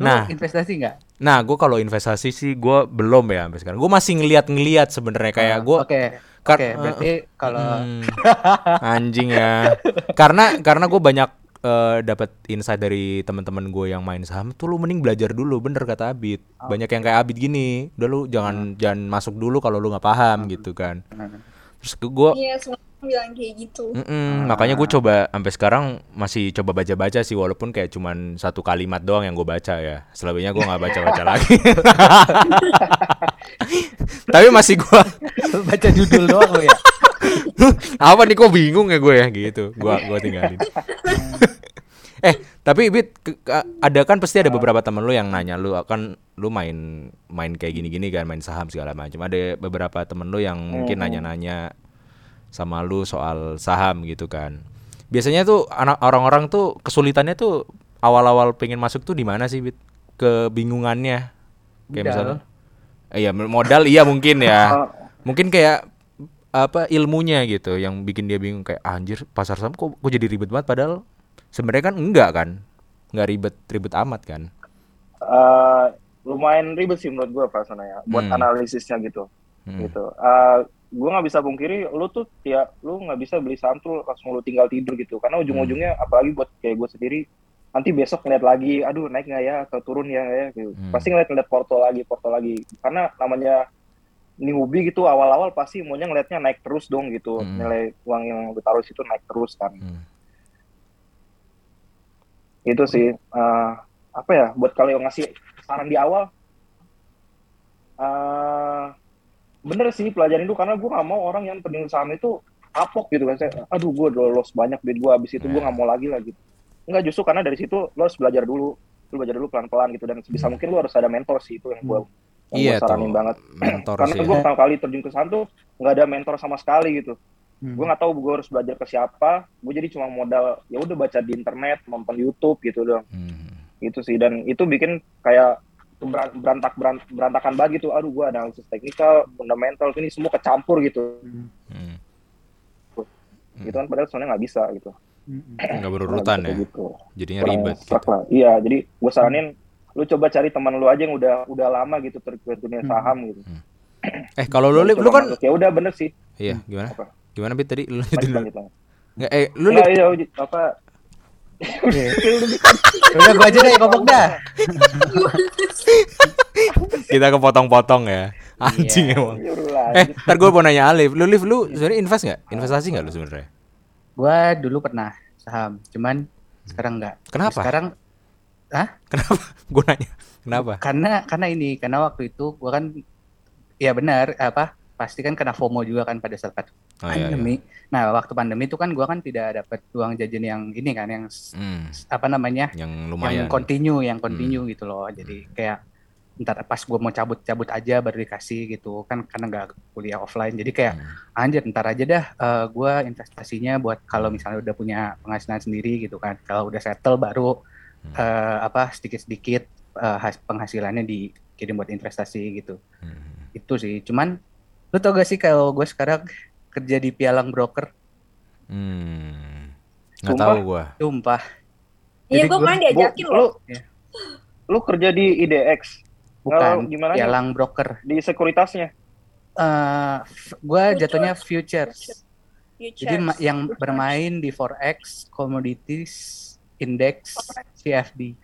Speaker 3: Lu
Speaker 5: Nah,
Speaker 3: investasi nggak?
Speaker 5: nah gue kalau investasi sih gue belum ya sampai sekarang. Gue masih ngeliat-ngeliat sebenarnya kayak gue
Speaker 3: Oke.
Speaker 5: Kar-
Speaker 3: Oke, berarti kalau
Speaker 5: Hmm, anjing ya. Karena karena gue banyak eh, dapat insight dari teman-teman gue yang main saham tuh lu mending belajar dulu bener kata Abid. Banyak yang kayak Abid gini. Udah lu jangan jangan masuk dulu kalau lu nggak paham gitu kan. Terus gue
Speaker 2: Iya, semua bilang kayak gitu.
Speaker 5: Mm-mm, makanya gue coba sampai sekarang masih coba baca-baca sih walaupun kayak cuman satu kalimat doang yang gue baca ya. Selebihnya gue nggak baca-baca lagi. Tapi masih gue
Speaker 3: baca judul doang lu ya.
Speaker 5: apa nih kok bingung ya gue ya gitu. Gua gua tinggalin. eh tapi Bit ada kan pasti ada beberapa temen lu yang nanya lu akan lu main main kayak gini-gini kan main saham segala macam. Ada beberapa temen lu yang mungkin nanya-nanya sama lu soal saham gitu kan. Biasanya tuh anak orang-orang tuh kesulitannya tuh awal-awal pengen masuk tuh di mana sih Bit? Kebingungannya. Kayak
Speaker 3: Modal.
Speaker 5: misalnya Eh, Iya modal iya mungkin ya. Mungkin kayak apa ilmunya gitu yang bikin dia bingung kayak "Ah, anjir pasar saham kok, kok jadi ribet banget padahal sebenarnya kan enggak kan. Enggak ribet-ribet amat kan.
Speaker 4: eh, lumayan ribet sih menurut gue perasaannya buat
Speaker 5: Hmm.
Speaker 4: analisisnya gitu
Speaker 5: Hmm.
Speaker 4: gitu Eh, gue nggak bisa pungkiri lu tuh tiap lu nggak bisa beli saham tuh langsung lu tinggal tidur gitu karena ujung-ujungnya
Speaker 5: Hmm.
Speaker 4: apalagi buat kayak gue sendiri nanti besok ngeliat lagi aduh naik nggak ya atau turun ya ya gitu.
Speaker 5: Hmm.
Speaker 4: pasti ngeliat ngeliat porto lagi porto lagi karena namanya newbie gitu awal-awal pasti maunya ngeliatnya naik terus dong gitu.
Speaker 5: Hmm.
Speaker 4: nilai uang yang lu taruh situ naik terus kan.
Speaker 5: Hmm.
Speaker 4: itu sih eh, apa ya buat kalau yang ngasih saran di awal eh bener sih pelajarin dulu karena gue nggak mau orang yang pening saham itu kapok gitu kan. Saya aduh gue udah loss banyak duit gue habis itu gue nggak mau lagi lah gitu. Enggak justru karena dari situ lo harus belajar dulu. Lu belajar dulu pelan-pelan gitu dan sebisa mungkin lu harus ada mentor sih itu yang gue yang
Speaker 5: Iya
Speaker 4: gua saranin
Speaker 5: tuh,
Speaker 4: banget
Speaker 5: mentor
Speaker 4: karena
Speaker 5: sih.
Speaker 4: gue pertama kali terjun ke saham tuh nggak ada mentor sama sekali gitu
Speaker 3: Hmm.
Speaker 4: gue nggak tahu gue harus belajar ke siapa gue jadi cuma modal ya udah baca di internet nonton YouTube gitu dong
Speaker 5: Hmm.
Speaker 4: gitu sih dan itu bikin kayak beran- berantak berant- berantakan banget gitu aduh gua analisis teknikal fundamental ini semua kecampur gitu
Speaker 5: Hmm.
Speaker 4: gitu kan padahal sebenarnya nggak bisa gitu
Speaker 5: Nggak berurutan ya.
Speaker 4: gitu.
Speaker 5: Jadinya
Speaker 4: Kurang
Speaker 5: ribet.
Speaker 4: stuck
Speaker 5: gitu.
Speaker 4: lah. iya jadi gue saranin lu coba cari teman lu aja yang udah udah lama gitu terkait dunia
Speaker 3: Hmm.
Speaker 4: saham gitu
Speaker 5: Eh kalau lu lu
Speaker 4: Coba
Speaker 5: kan
Speaker 4: ya udah bener sih
Speaker 5: iya gimana?
Speaker 4: Apa?
Speaker 5: Gimana Bit tadi lu
Speaker 4: lanjut
Speaker 5: dulu.
Speaker 4: lanjut lanjut.
Speaker 5: Nggak, eh lu
Speaker 4: Iya,
Speaker 5: Lip,
Speaker 4: iya, uji- apa
Speaker 3: Udah gua aja deh ngomong dah.
Speaker 5: kita kepotong-potong ya. Anjing
Speaker 3: Iya.
Speaker 5: emang.
Speaker 4: Yaudah,
Speaker 5: Eh, ntar gue mau nanya Alif, lu Liv, lu sebenarnya invest nggak? Investasi nggak lu sebenarnya?
Speaker 3: Gua dulu pernah saham, cuman sekarang enggak.
Speaker 5: Kenapa?
Speaker 3: Sekarang
Speaker 5: Kenapa? Gue nanya, kenapa?
Speaker 3: karena karena ini karena waktu itu gua kan ya benar apa pasti kan kena FOMO juga kan pada saat
Speaker 5: Oh, iya, iya.
Speaker 3: pandemi. Nah, waktu pandemi itu kan gua kan tidak dapat uang jajan yang ini kan yang
Speaker 5: Hmm,
Speaker 3: apa namanya?
Speaker 5: yang
Speaker 3: yang
Speaker 5: lumayan.
Speaker 3: continue, yang continue gitu loh. Jadi kayak ntar pas gua mau cabut-cabut aja baru dikasih gitu kan karena nggak kuliah offline. Jadi kayak
Speaker 5: Hmm.
Speaker 3: anjir ntar aja dah eh, gua investasinya buat kalau misalnya udah punya penghasilan sendiri gitu kan. Kalau udah settle baru
Speaker 5: Hmm.
Speaker 3: eh, apa sedikit-sedikit eh, has- penghasilannya dikirim buat investasi gitu.
Speaker 5: Hmm.
Speaker 3: Itu sih. Cuman lu tau gak sih kalau gue sekarang kerja di pialang broker,
Speaker 5: Hmm. Nggak tahu gua.
Speaker 3: sumpah.
Speaker 2: Iya, gue
Speaker 4: Bu,
Speaker 2: diajakin
Speaker 4: lu
Speaker 2: loh.
Speaker 3: Iya.
Speaker 4: lu kerja di IDX
Speaker 3: Bukan
Speaker 4: Kalau gimana nih?
Speaker 3: pialang broker.
Speaker 4: di sekuritasnya
Speaker 3: eh gue jatuhnya futures.
Speaker 2: Futures.
Speaker 3: Jadi ma- yang bermain di forex, commodities, index, CFD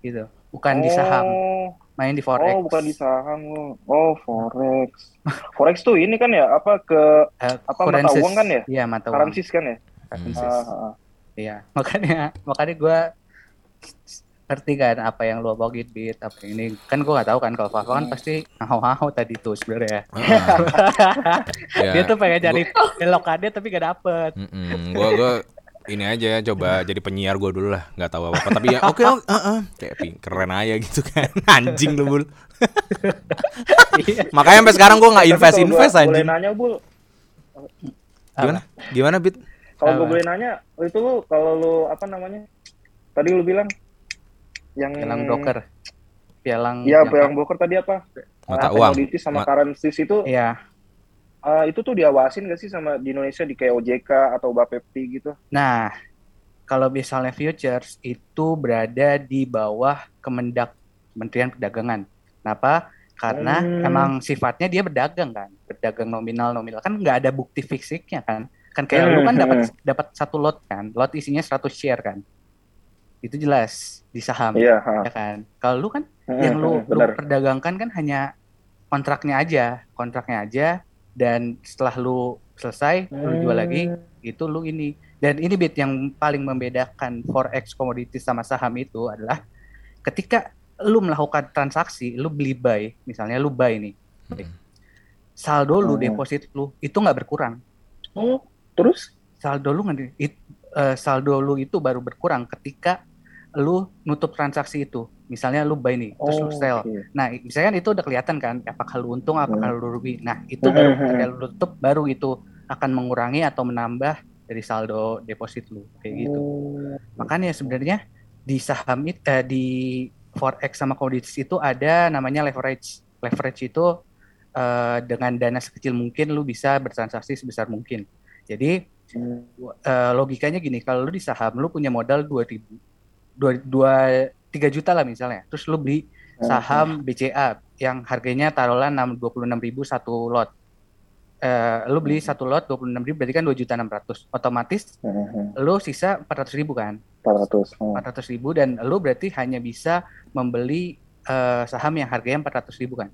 Speaker 3: gitu. Bukan di saham,
Speaker 4: Oh,
Speaker 3: main di forex.
Speaker 4: Oh, bukan di saham. lu. Oh, forex. forex tuh ini kan ya apa ke
Speaker 3: Eh,
Speaker 4: apa, mata
Speaker 3: currencies.
Speaker 4: uang kan ya?
Speaker 3: Iya, mata uang.
Speaker 4: currencies kan ya?
Speaker 3: Currencies.
Speaker 4: Ah, ah, ah.
Speaker 3: Iya, makanya makanya gue ngerti kan apa yang lo omongin bit apa ini kan gue nggak tahu kan kalau Fafa kan pasti ngau-ngau tadi tuh sebenarnya
Speaker 5: Ah. Ya,
Speaker 3: dia tuh pengen cari belokannya tapi gak dapet
Speaker 5: mm-mm. gua gua ini aja ya coba jadi penyiar gua dulu lah nggak tahu apa apa tapi ya oke oke uh, uh. kayak keren aja gitu kan anjing lu bul makanya sampai sekarang gua nggak invest invest
Speaker 4: Boleh
Speaker 5: anjing
Speaker 4: nanya, Bul.
Speaker 5: gimana gimana bit
Speaker 4: Kalau gue boleh nanya, itu lu kalau lu apa namanya? Tadi lu bilang yang
Speaker 3: pialang broker pialang
Speaker 4: Iya, yang broker tadi apa?
Speaker 5: Mata uang.
Speaker 4: sama
Speaker 5: Ma-
Speaker 4: currencies itu
Speaker 3: Iya.
Speaker 4: Ah, itu tuh diawasin gak sih sama di Indonesia di kayak OJK atau Bapepti gitu?
Speaker 3: Nah, kalau misalnya futures itu berada di bawah Kemendak Kementerian Perdagangan. Kenapa? Karena
Speaker 4: Hmm.
Speaker 3: emang sifatnya dia berdagang kan, berdagang nominal nominal kan nggak ada bukti fisiknya kan. Kan kayak lu kan
Speaker 4: Hmm.
Speaker 3: dapat dapat satu lot kan, lot isinya 100 share kan. Itu jelas di saham
Speaker 4: Iya,
Speaker 3: ya kan. Kalau lu kan
Speaker 4: Hmm,
Speaker 3: yang lu,
Speaker 4: hmm,
Speaker 3: lu perdagangkan kan hanya kontraknya aja, kontraknya aja dan setelah lu selesai lu jual lagi itu lu ini dan ini bit yang paling membedakan forex commodities sama saham itu adalah ketika lu melakukan transaksi lu beli buy misalnya lu buy nih
Speaker 5: Hmm.
Speaker 3: saldo lu
Speaker 4: Hmm.
Speaker 3: deposit lu itu nggak berkurang
Speaker 4: Oh, terus?
Speaker 3: saldo lu nggak it- eh, saldo lu itu baru berkurang ketika lu nutup transaksi itu misalnya lu buy nih terus lu
Speaker 4: Oh,
Speaker 3: sell
Speaker 4: oke.
Speaker 3: Nah, misalkan itu udah kelihatan kan, apakah lu untung, apakah
Speaker 4: Hmm.
Speaker 3: lu rugi. Nah, itu
Speaker 4: Hmm,
Speaker 3: baru
Speaker 4: hmm,
Speaker 3: ketika lu tutup, baru itu akan mengurangi atau menambah dari saldo deposit lu, kayak gitu.
Speaker 4: Oh.
Speaker 3: Makanya sebenarnya di saham it, eh, di forex sama commodities itu ada namanya leverage. Leverage itu eh, dengan dana sekecil mungkin lu bisa bertransaksi sebesar mungkin. Jadi
Speaker 4: Hmm.
Speaker 3: eh, logikanya gini, kalau lu di saham lu punya modal 2000 dua, dua, 3 juta lah misalnya. Terus lu beli saham BCA yang harganya taruhlah 6 26.000 satu lot. Eh, lu beli satu lot 26.000 berarti kan 2 juta 600. Otomatis
Speaker 4: Hmm,
Speaker 3: lu sisa 400.000 kan?
Speaker 4: 400. Hmm.
Speaker 3: 400.000 dan lu berarti hanya bisa membeli eh, saham yang harganya 400.000 kan?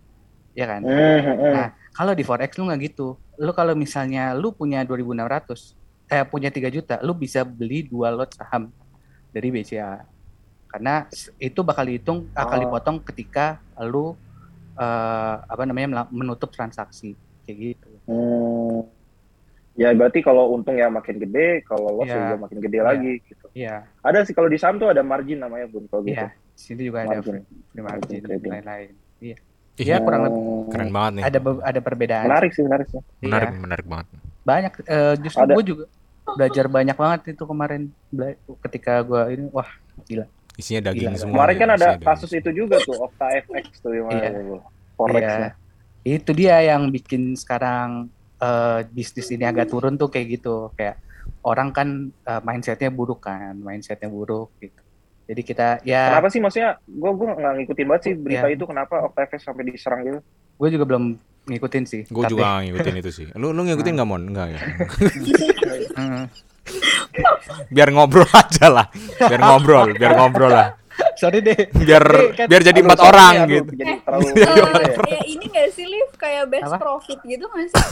Speaker 3: Ya kan?
Speaker 4: Hmm, hmm.
Speaker 3: Nah, kalau di forex lu nggak gitu. Lu kalau misalnya lu punya 2.600 eh punya 3 juta, lu bisa beli dua lot saham dari BCA. Karena itu bakal dihitung akan
Speaker 4: Oh.
Speaker 3: dipotong ketika lu eh, apa namanya menutup transaksi kayak gitu.
Speaker 4: Hmm. Ya berarti kalau untung ya makin gede, kalau loss
Speaker 3: Iya.
Speaker 4: juga makin gede
Speaker 3: Iya.
Speaker 4: lagi gitu.
Speaker 3: Iya,
Speaker 4: Ada sih kalau di saham tuh ada margin namanya bun kalau gitu.
Speaker 3: iya. Di sini juga ada
Speaker 4: Margin.
Speaker 3: free, free margin dan
Speaker 4: trading.
Speaker 3: lain-lain. Iya. Iya, kurang lebih
Speaker 4: Oh.
Speaker 5: Keren banget nih.
Speaker 3: ada ada perbedaan.
Speaker 4: Menarik sih, menarik sih.
Speaker 5: Menarik,
Speaker 3: Iya.
Speaker 5: menarik banget.
Speaker 3: banyak eh, justru
Speaker 4: Ada.
Speaker 3: gue juga belajar banyak banget itu kemarin Bela- ketika gue ini wah
Speaker 5: Isinya daging
Speaker 3: Gila.
Speaker 5: semua.
Speaker 4: Kemarin
Speaker 5: ya,
Speaker 4: kan ada
Speaker 5: isinya daging
Speaker 4: kasus itu juga tuh, Okta FX tuh yang
Speaker 3: Iya.
Speaker 4: Forex
Speaker 3: Iya.
Speaker 4: ya.
Speaker 3: itu dia yang bikin sekarang eh, bisnis ini agak turun tuh kayak gitu kayak orang kan eh, mindsetnya buruk kan mindsetnya buruk gitu jadi kita ya
Speaker 4: Kenapa sih maksudnya gue gue nggak ngikutin banget sih berita
Speaker 3: Iya.
Speaker 4: itu kenapa Okta FX sampai diserang gitu?
Speaker 3: Gue juga belum ngikutin sih
Speaker 5: Gue
Speaker 3: Tapi-
Speaker 5: juga nggak ngikutin itu sih. Lu lu ngikutin nggak mon? Enggak ya. Biar ngobrol aja lah. Biar ngobrol, biar ngobrol lah.
Speaker 3: sorry deh
Speaker 5: Biar
Speaker 3: kan-
Speaker 5: biar jadi empat
Speaker 4: sorry,
Speaker 5: orang
Speaker 4: aduh,
Speaker 5: gitu.
Speaker 4: Jadi terlalu
Speaker 2: Eh,
Speaker 4: ya.
Speaker 2: kayak ini gak sih Liv kayak best
Speaker 3: Apa?
Speaker 2: profit gitu nggak sih?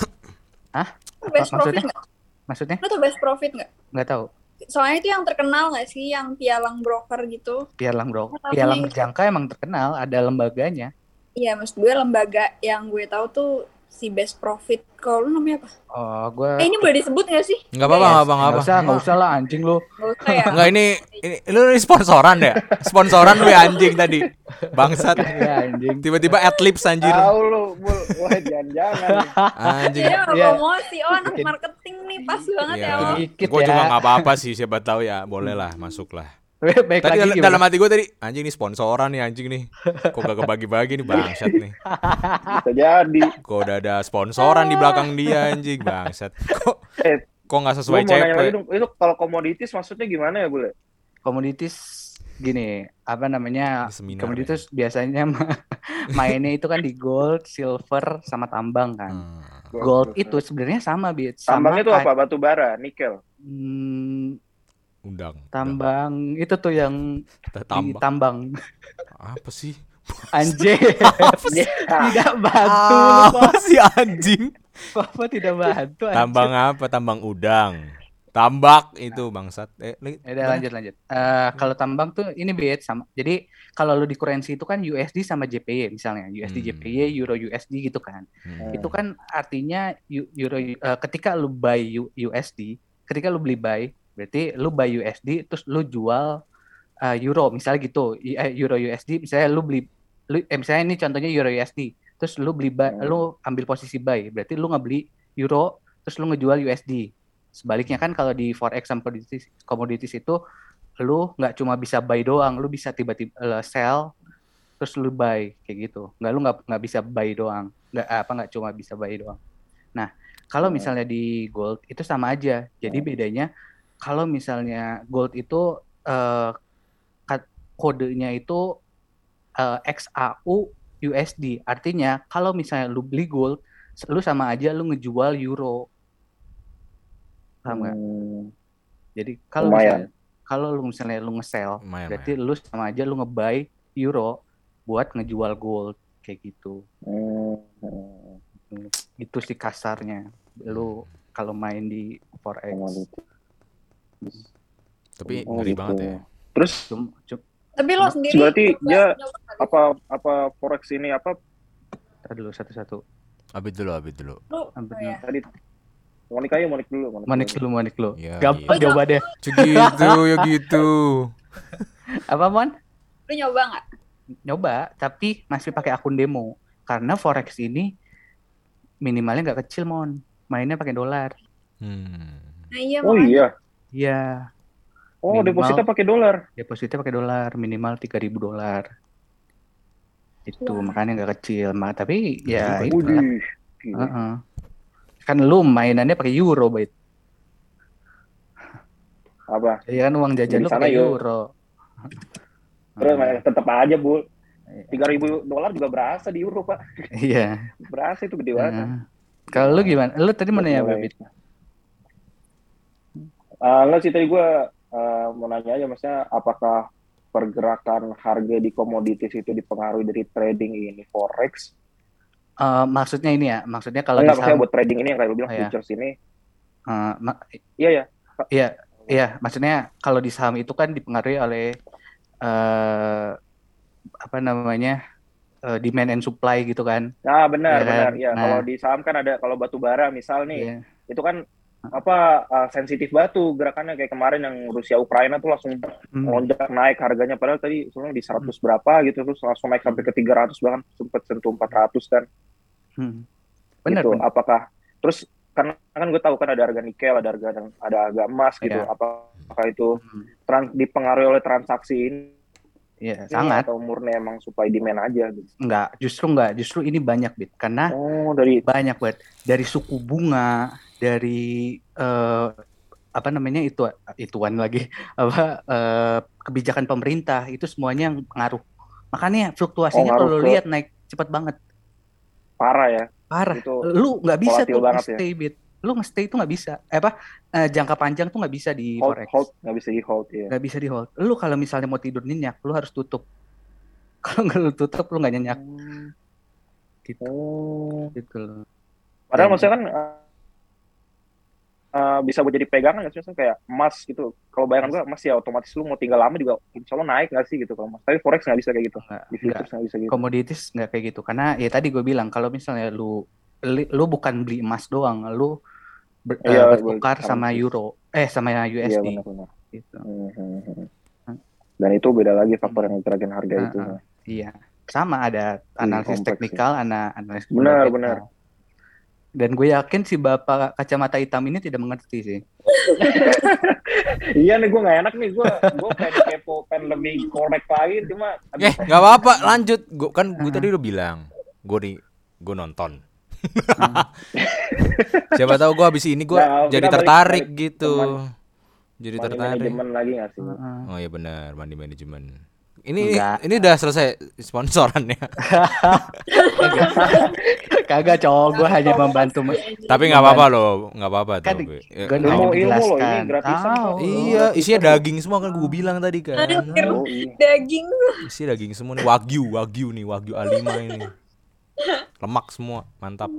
Speaker 3: Hah?
Speaker 2: Best
Speaker 3: Apa
Speaker 2: profit
Speaker 3: maksudnya?
Speaker 2: nggak?
Speaker 3: maksudnya
Speaker 2: Lo tau best profit nggak?
Speaker 3: nggak tahu
Speaker 2: Soalnya itu yang terkenal nggak sih, yang pialang broker gitu?
Speaker 3: pialang bro
Speaker 2: Apa
Speaker 3: pialang berjangka emang terkenal ada lembaganya
Speaker 2: Iya, maksud gue lembaga yang gue tahu tuh si best profit. Kalau lu namanya apa?
Speaker 3: oh gue
Speaker 2: Eh ini boleh disebut nggak sih?
Speaker 5: Enggak apa-apa, enggak apa
Speaker 3: nggak
Speaker 5: apa.
Speaker 3: usah nggak usah lah anjing lu
Speaker 2: Nggak usah ya.
Speaker 5: Enggak ini ini lu ini sponsoran ya? Sponsoran lu ya anjing tadi. Bangsat.
Speaker 3: ya anjing
Speaker 5: Tiba-tiba adlibs anjir.
Speaker 4: Tahu lu, wah jangan-jangan.
Speaker 5: Anjing.
Speaker 2: Mau
Speaker 3: Iya.
Speaker 2: promosi, oh anak marketing nih pas banget ya.
Speaker 5: Ya.
Speaker 3: Dikit
Speaker 5: gue
Speaker 3: ya.
Speaker 5: juga nggak apa-apa sih, siapa tahu ya, boleh lah, masuk lah.
Speaker 3: Baik
Speaker 5: Tadi
Speaker 3: lagi gimana?
Speaker 5: dalam hati gue tadi, anjing nih sponsoran nih anjing nih. Kok gak kebagi-bagi nih bangsat nih.
Speaker 4: Bisa jadi.
Speaker 5: Kok udah ada sponsoran di belakang dia anjing bangsat. Kok
Speaker 4: Eh,
Speaker 5: kok nggak sesuai
Speaker 4: lagi dong, itu kalau komoditis maksudnya gimana ya, Bule?
Speaker 3: komoditis gini apa namanya
Speaker 5: seminar
Speaker 3: komoditis biasanya ma- mainnya itu kan di gold, silver sama tambang kan.
Speaker 5: Hmm.
Speaker 3: Gold itu sebenarnya sama bit sama
Speaker 4: Tambangnya itu apa? Batu bara, nikel.
Speaker 3: Hmm,
Speaker 5: Undang.
Speaker 3: tambang itu tuh yang
Speaker 5: Undang.
Speaker 3: di
Speaker 5: Tambang.
Speaker 3: tambang
Speaker 5: Apa sih?
Speaker 3: anjing
Speaker 5: Apa sih?
Speaker 3: tidak bantu
Speaker 5: Apa sih anjing?
Speaker 3: Papa tidak bantu anjing.
Speaker 5: Tambang apa? Tambang udang. Tambak itu bangsat. Eh,
Speaker 3: Ya lanjut lanjut. Eh, kalau tambang tuh ini bit sama. Jadi kalau lu di currency itu kan USD sama JPY misalnya, USD
Speaker 5: Hmm.
Speaker 3: JPY, Euro USD gitu kan.
Speaker 5: Hmm.
Speaker 3: Itu kan artinya eu- Euro eh, ketika lu buy USD, ketika lu beli buy, berarti lu buy USD terus lu jual eh, Euro misalnya gitu. Eh, Euro USD misalnya lu beli lu eh, misalnya ini contohnya Euro USD. Terus lu beli buy,
Speaker 4: Hmm.
Speaker 3: lu ambil posisi buy, berarti lu ngebeli Euro terus lu ngejual USD. Sebaliknya kan kalau di forex sama commodities, commodities itu lu nggak cuma bisa buy doang, lu bisa tiba-tiba eh, sell terus lu buy kayak gitu. Nggak lu nggak nggak bisa buy doang, nggak apa nggak cuma bisa buy doang. Nah kalau
Speaker 4: Hmm.
Speaker 3: misalnya di gold itu sama aja. Jadi
Speaker 4: Hmm.
Speaker 3: bedanya kalau misalnya gold itu eh, kat- kodenya itu eh, XAU USD. Artinya kalau misalnya lu beli gold, lu sama aja lu ngejual euro. Paham nggak?
Speaker 4: Hmm,
Speaker 3: Jadi kalau misalnya kalau lu misalnya lu nge-sell,
Speaker 5: Lumayan,
Speaker 3: berarti lu sama aja lu nge-buy euro buat ngejual gold kayak gitu.
Speaker 4: hmm, hmm.
Speaker 3: Itu sih kasarnya. Lu kalau main di forex.
Speaker 5: Tapi
Speaker 4: Oh,
Speaker 5: ngeri
Speaker 4: gitu.
Speaker 5: banget ya.
Speaker 4: Terus
Speaker 3: Cum- cum-
Speaker 2: Tapi lo sendiri
Speaker 4: Berarti dia apa apa forex ini apa
Speaker 3: Ntar dulu satu-satu.
Speaker 5: Abis dulu, abis dulu.
Speaker 2: Lu,
Speaker 3: Ambil
Speaker 2: oh ya.
Speaker 4: tadi Monik aja Monik dulu
Speaker 3: Monik dulu, Monik dulu.
Speaker 5: Ya,
Speaker 3: Gampang
Speaker 2: iya.
Speaker 3: jawabannya.
Speaker 5: Gitu, ya gitu.
Speaker 3: Apa, Mon?
Speaker 2: Lu nyoba nggak?
Speaker 3: Nyoba, tapi masih pakai akun demo. Karena forex ini minimalnya nggak kecil, Mon. Mainnya pakai dolar.
Speaker 5: Hmm.
Speaker 2: Nah iya
Speaker 4: Oh iya.
Speaker 3: Iya,
Speaker 4: Oh,
Speaker 3: Minimal.
Speaker 4: depositnya pakai dolar.
Speaker 3: depositnya pakai dolar, minimal 3000 dolar. Itu
Speaker 2: Wah.
Speaker 3: makanya nggak kecil, Ma. Tapi ya
Speaker 5: Iya,
Speaker 3: itu.
Speaker 4: Gila.
Speaker 3: Heeh. Kan lu mainannya pakai euro, Bait.
Speaker 4: Apa?
Speaker 3: Iya kan uang jajan lu pakai
Speaker 4: euro.
Speaker 3: euro.
Speaker 4: Terus
Speaker 3: Heeh.
Speaker 4: tetap aja, Bu.
Speaker 3: Iya.
Speaker 4: 3000 dolar juga berasa di euro, Pak.
Speaker 3: Iya.
Speaker 4: Berasa itu gede banget.
Speaker 3: Heeh. Kalau lu gimana? Lu tadi mana ya. Bait?
Speaker 4: Ah, enggak sih tadi gue mau nanya aja maksudnya apakah pergerakan harga di komoditis itu dipengaruhi dari trading ini forex?
Speaker 3: Eh, maksudnya ini ya, maksudnya kalau
Speaker 4: Enggak
Speaker 3: saham,
Speaker 4: buat trading ini yang kayak lu bilang
Speaker 3: Oh, iya.
Speaker 4: futures ini.
Speaker 3: ma-
Speaker 4: Iya ya.
Speaker 3: Iya, iya, maksudnya kalau di saham itu kan dipengaruhi oleh eh apa namanya? eh, demand and supply gitu kan.
Speaker 4: Nah, benar,
Speaker 3: Iya kan?
Speaker 4: benar. Ya,
Speaker 3: Nah.
Speaker 4: kalau di saham kan ada kalau batu bara misal nih,
Speaker 3: Iya.
Speaker 4: itu kan apa ah, sensitif batu gerakannya kayak kemarin yang Rusia Ukraina tuh langsung
Speaker 3: Hmm.
Speaker 4: naik harganya padahal tadi sebenarnya di 100 berapa gitu terus langsung naik sampai ke 300 bahkan sempat sentuh 400 kan.
Speaker 3: Hmm. Benar,
Speaker 4: gitu.
Speaker 3: benar.
Speaker 4: Apakah terus karena kan gue tahu kan ada harga nikel, ada harga ada harga emas gitu.
Speaker 3: Iya.
Speaker 4: Apakah itu
Speaker 3: Hmm.
Speaker 4: trans, dipengaruhi oleh transaksi ini
Speaker 3: Iya, sangat.
Speaker 4: atau murni emang supply demand aja gitu?
Speaker 3: Enggak, justru enggak, justru ini banyak bit karena
Speaker 4: Oh, dari
Speaker 3: banyak banget dari suku bunga, dari eh, apa namanya itu ituan lagi apa eh, kebijakan pemerintah itu semuanya yang pengaruh. Makanya fluktuasinya
Speaker 4: Oh,
Speaker 3: kalau lihat naik cepat banget.
Speaker 4: parah ya.
Speaker 3: Parah.
Speaker 4: Itu
Speaker 3: Lu nggak bisa tuh
Speaker 4: banget ya.
Speaker 3: stay bit. Lu nge-stay itu nggak bisa. Eh, apa eh, jangka panjang tuh nggak bisa di
Speaker 4: hold
Speaker 3: forex.
Speaker 4: hold nggak bisa di hold ya.
Speaker 3: Nggak bisa di hold. Lu kalau misalnya mau tidur nyenyak, lu harus tutup. Kalau nggak lu tutup, lu nggak nyenyak. Gitu,
Speaker 4: Oh.
Speaker 3: gitu loh.
Speaker 4: Padahal
Speaker 3: Dan-
Speaker 4: maksudnya kan uh, uh, bisa buat jadi pegangan nggak sih kayak emas gitu. Kalau bayangan gue emas ya otomatis lu mau tinggal lama juga insya Allah naik nggak sih gitu kalau emas. Tapi forex nggak bisa kayak gitu.
Speaker 3: Nggak,
Speaker 4: Di
Speaker 3: nggak.
Speaker 4: futures nggak bisa gitu.
Speaker 3: Komoditis nggak kayak gitu. Karena ya tadi gue bilang kalau misalnya lu lu bukan beli emas doang, lu ber- eh,
Speaker 4: Iya,
Speaker 3: bertukar sama euro, eh sama USD
Speaker 4: benar-benar.
Speaker 3: gitu.
Speaker 4: Hmm, hmm, hmm. Dan itu beda lagi faktor yang gerakin harga
Speaker 3: Ah,
Speaker 4: itu.
Speaker 3: ah. Iya, sama ada analisis teknikal, ana analisis
Speaker 4: Benar, benar.
Speaker 3: Dan gue yakin si bapak kacamata hitam ini tidak mengerti sih.
Speaker 4: iya nih gue nggak enak nih gue gue pengen kepo pengen lebih korek lagi cuma
Speaker 5: Eh, nggak apa-apa, lanjut. Gua kan gue tadi udah bilang, gue nih gue nonton. Siapa tahu gue habis ini gue
Speaker 4: Nah,
Speaker 5: jadi tertarik gitu.
Speaker 4: teman.
Speaker 5: Jadi
Speaker 4: money
Speaker 5: tertarik.
Speaker 4: management lagi nggak sih.
Speaker 5: Oh iya benar, mandi manajemen. Ini
Speaker 3: Enggak.
Speaker 5: ini udah selesai sponsorannya.
Speaker 3: Kagak cowok, gue hanya membantu.
Speaker 5: Tapi nggak apa-apa loh, nggak apa-apa
Speaker 3: Kan
Speaker 5: tuh.
Speaker 3: Gue
Speaker 4: Ilmu-
Speaker 3: hanya
Speaker 4: ilmu loh, ini gratisan.
Speaker 5: Iya, isinya daging semua kan gue bilang tadi kan.
Speaker 2: Anjir.
Speaker 4: oh, iya.
Speaker 2: Daging
Speaker 5: Isi daging semua nih wagyu, wagyu nih, wagyu A5 ini. Lemak semua, mantap.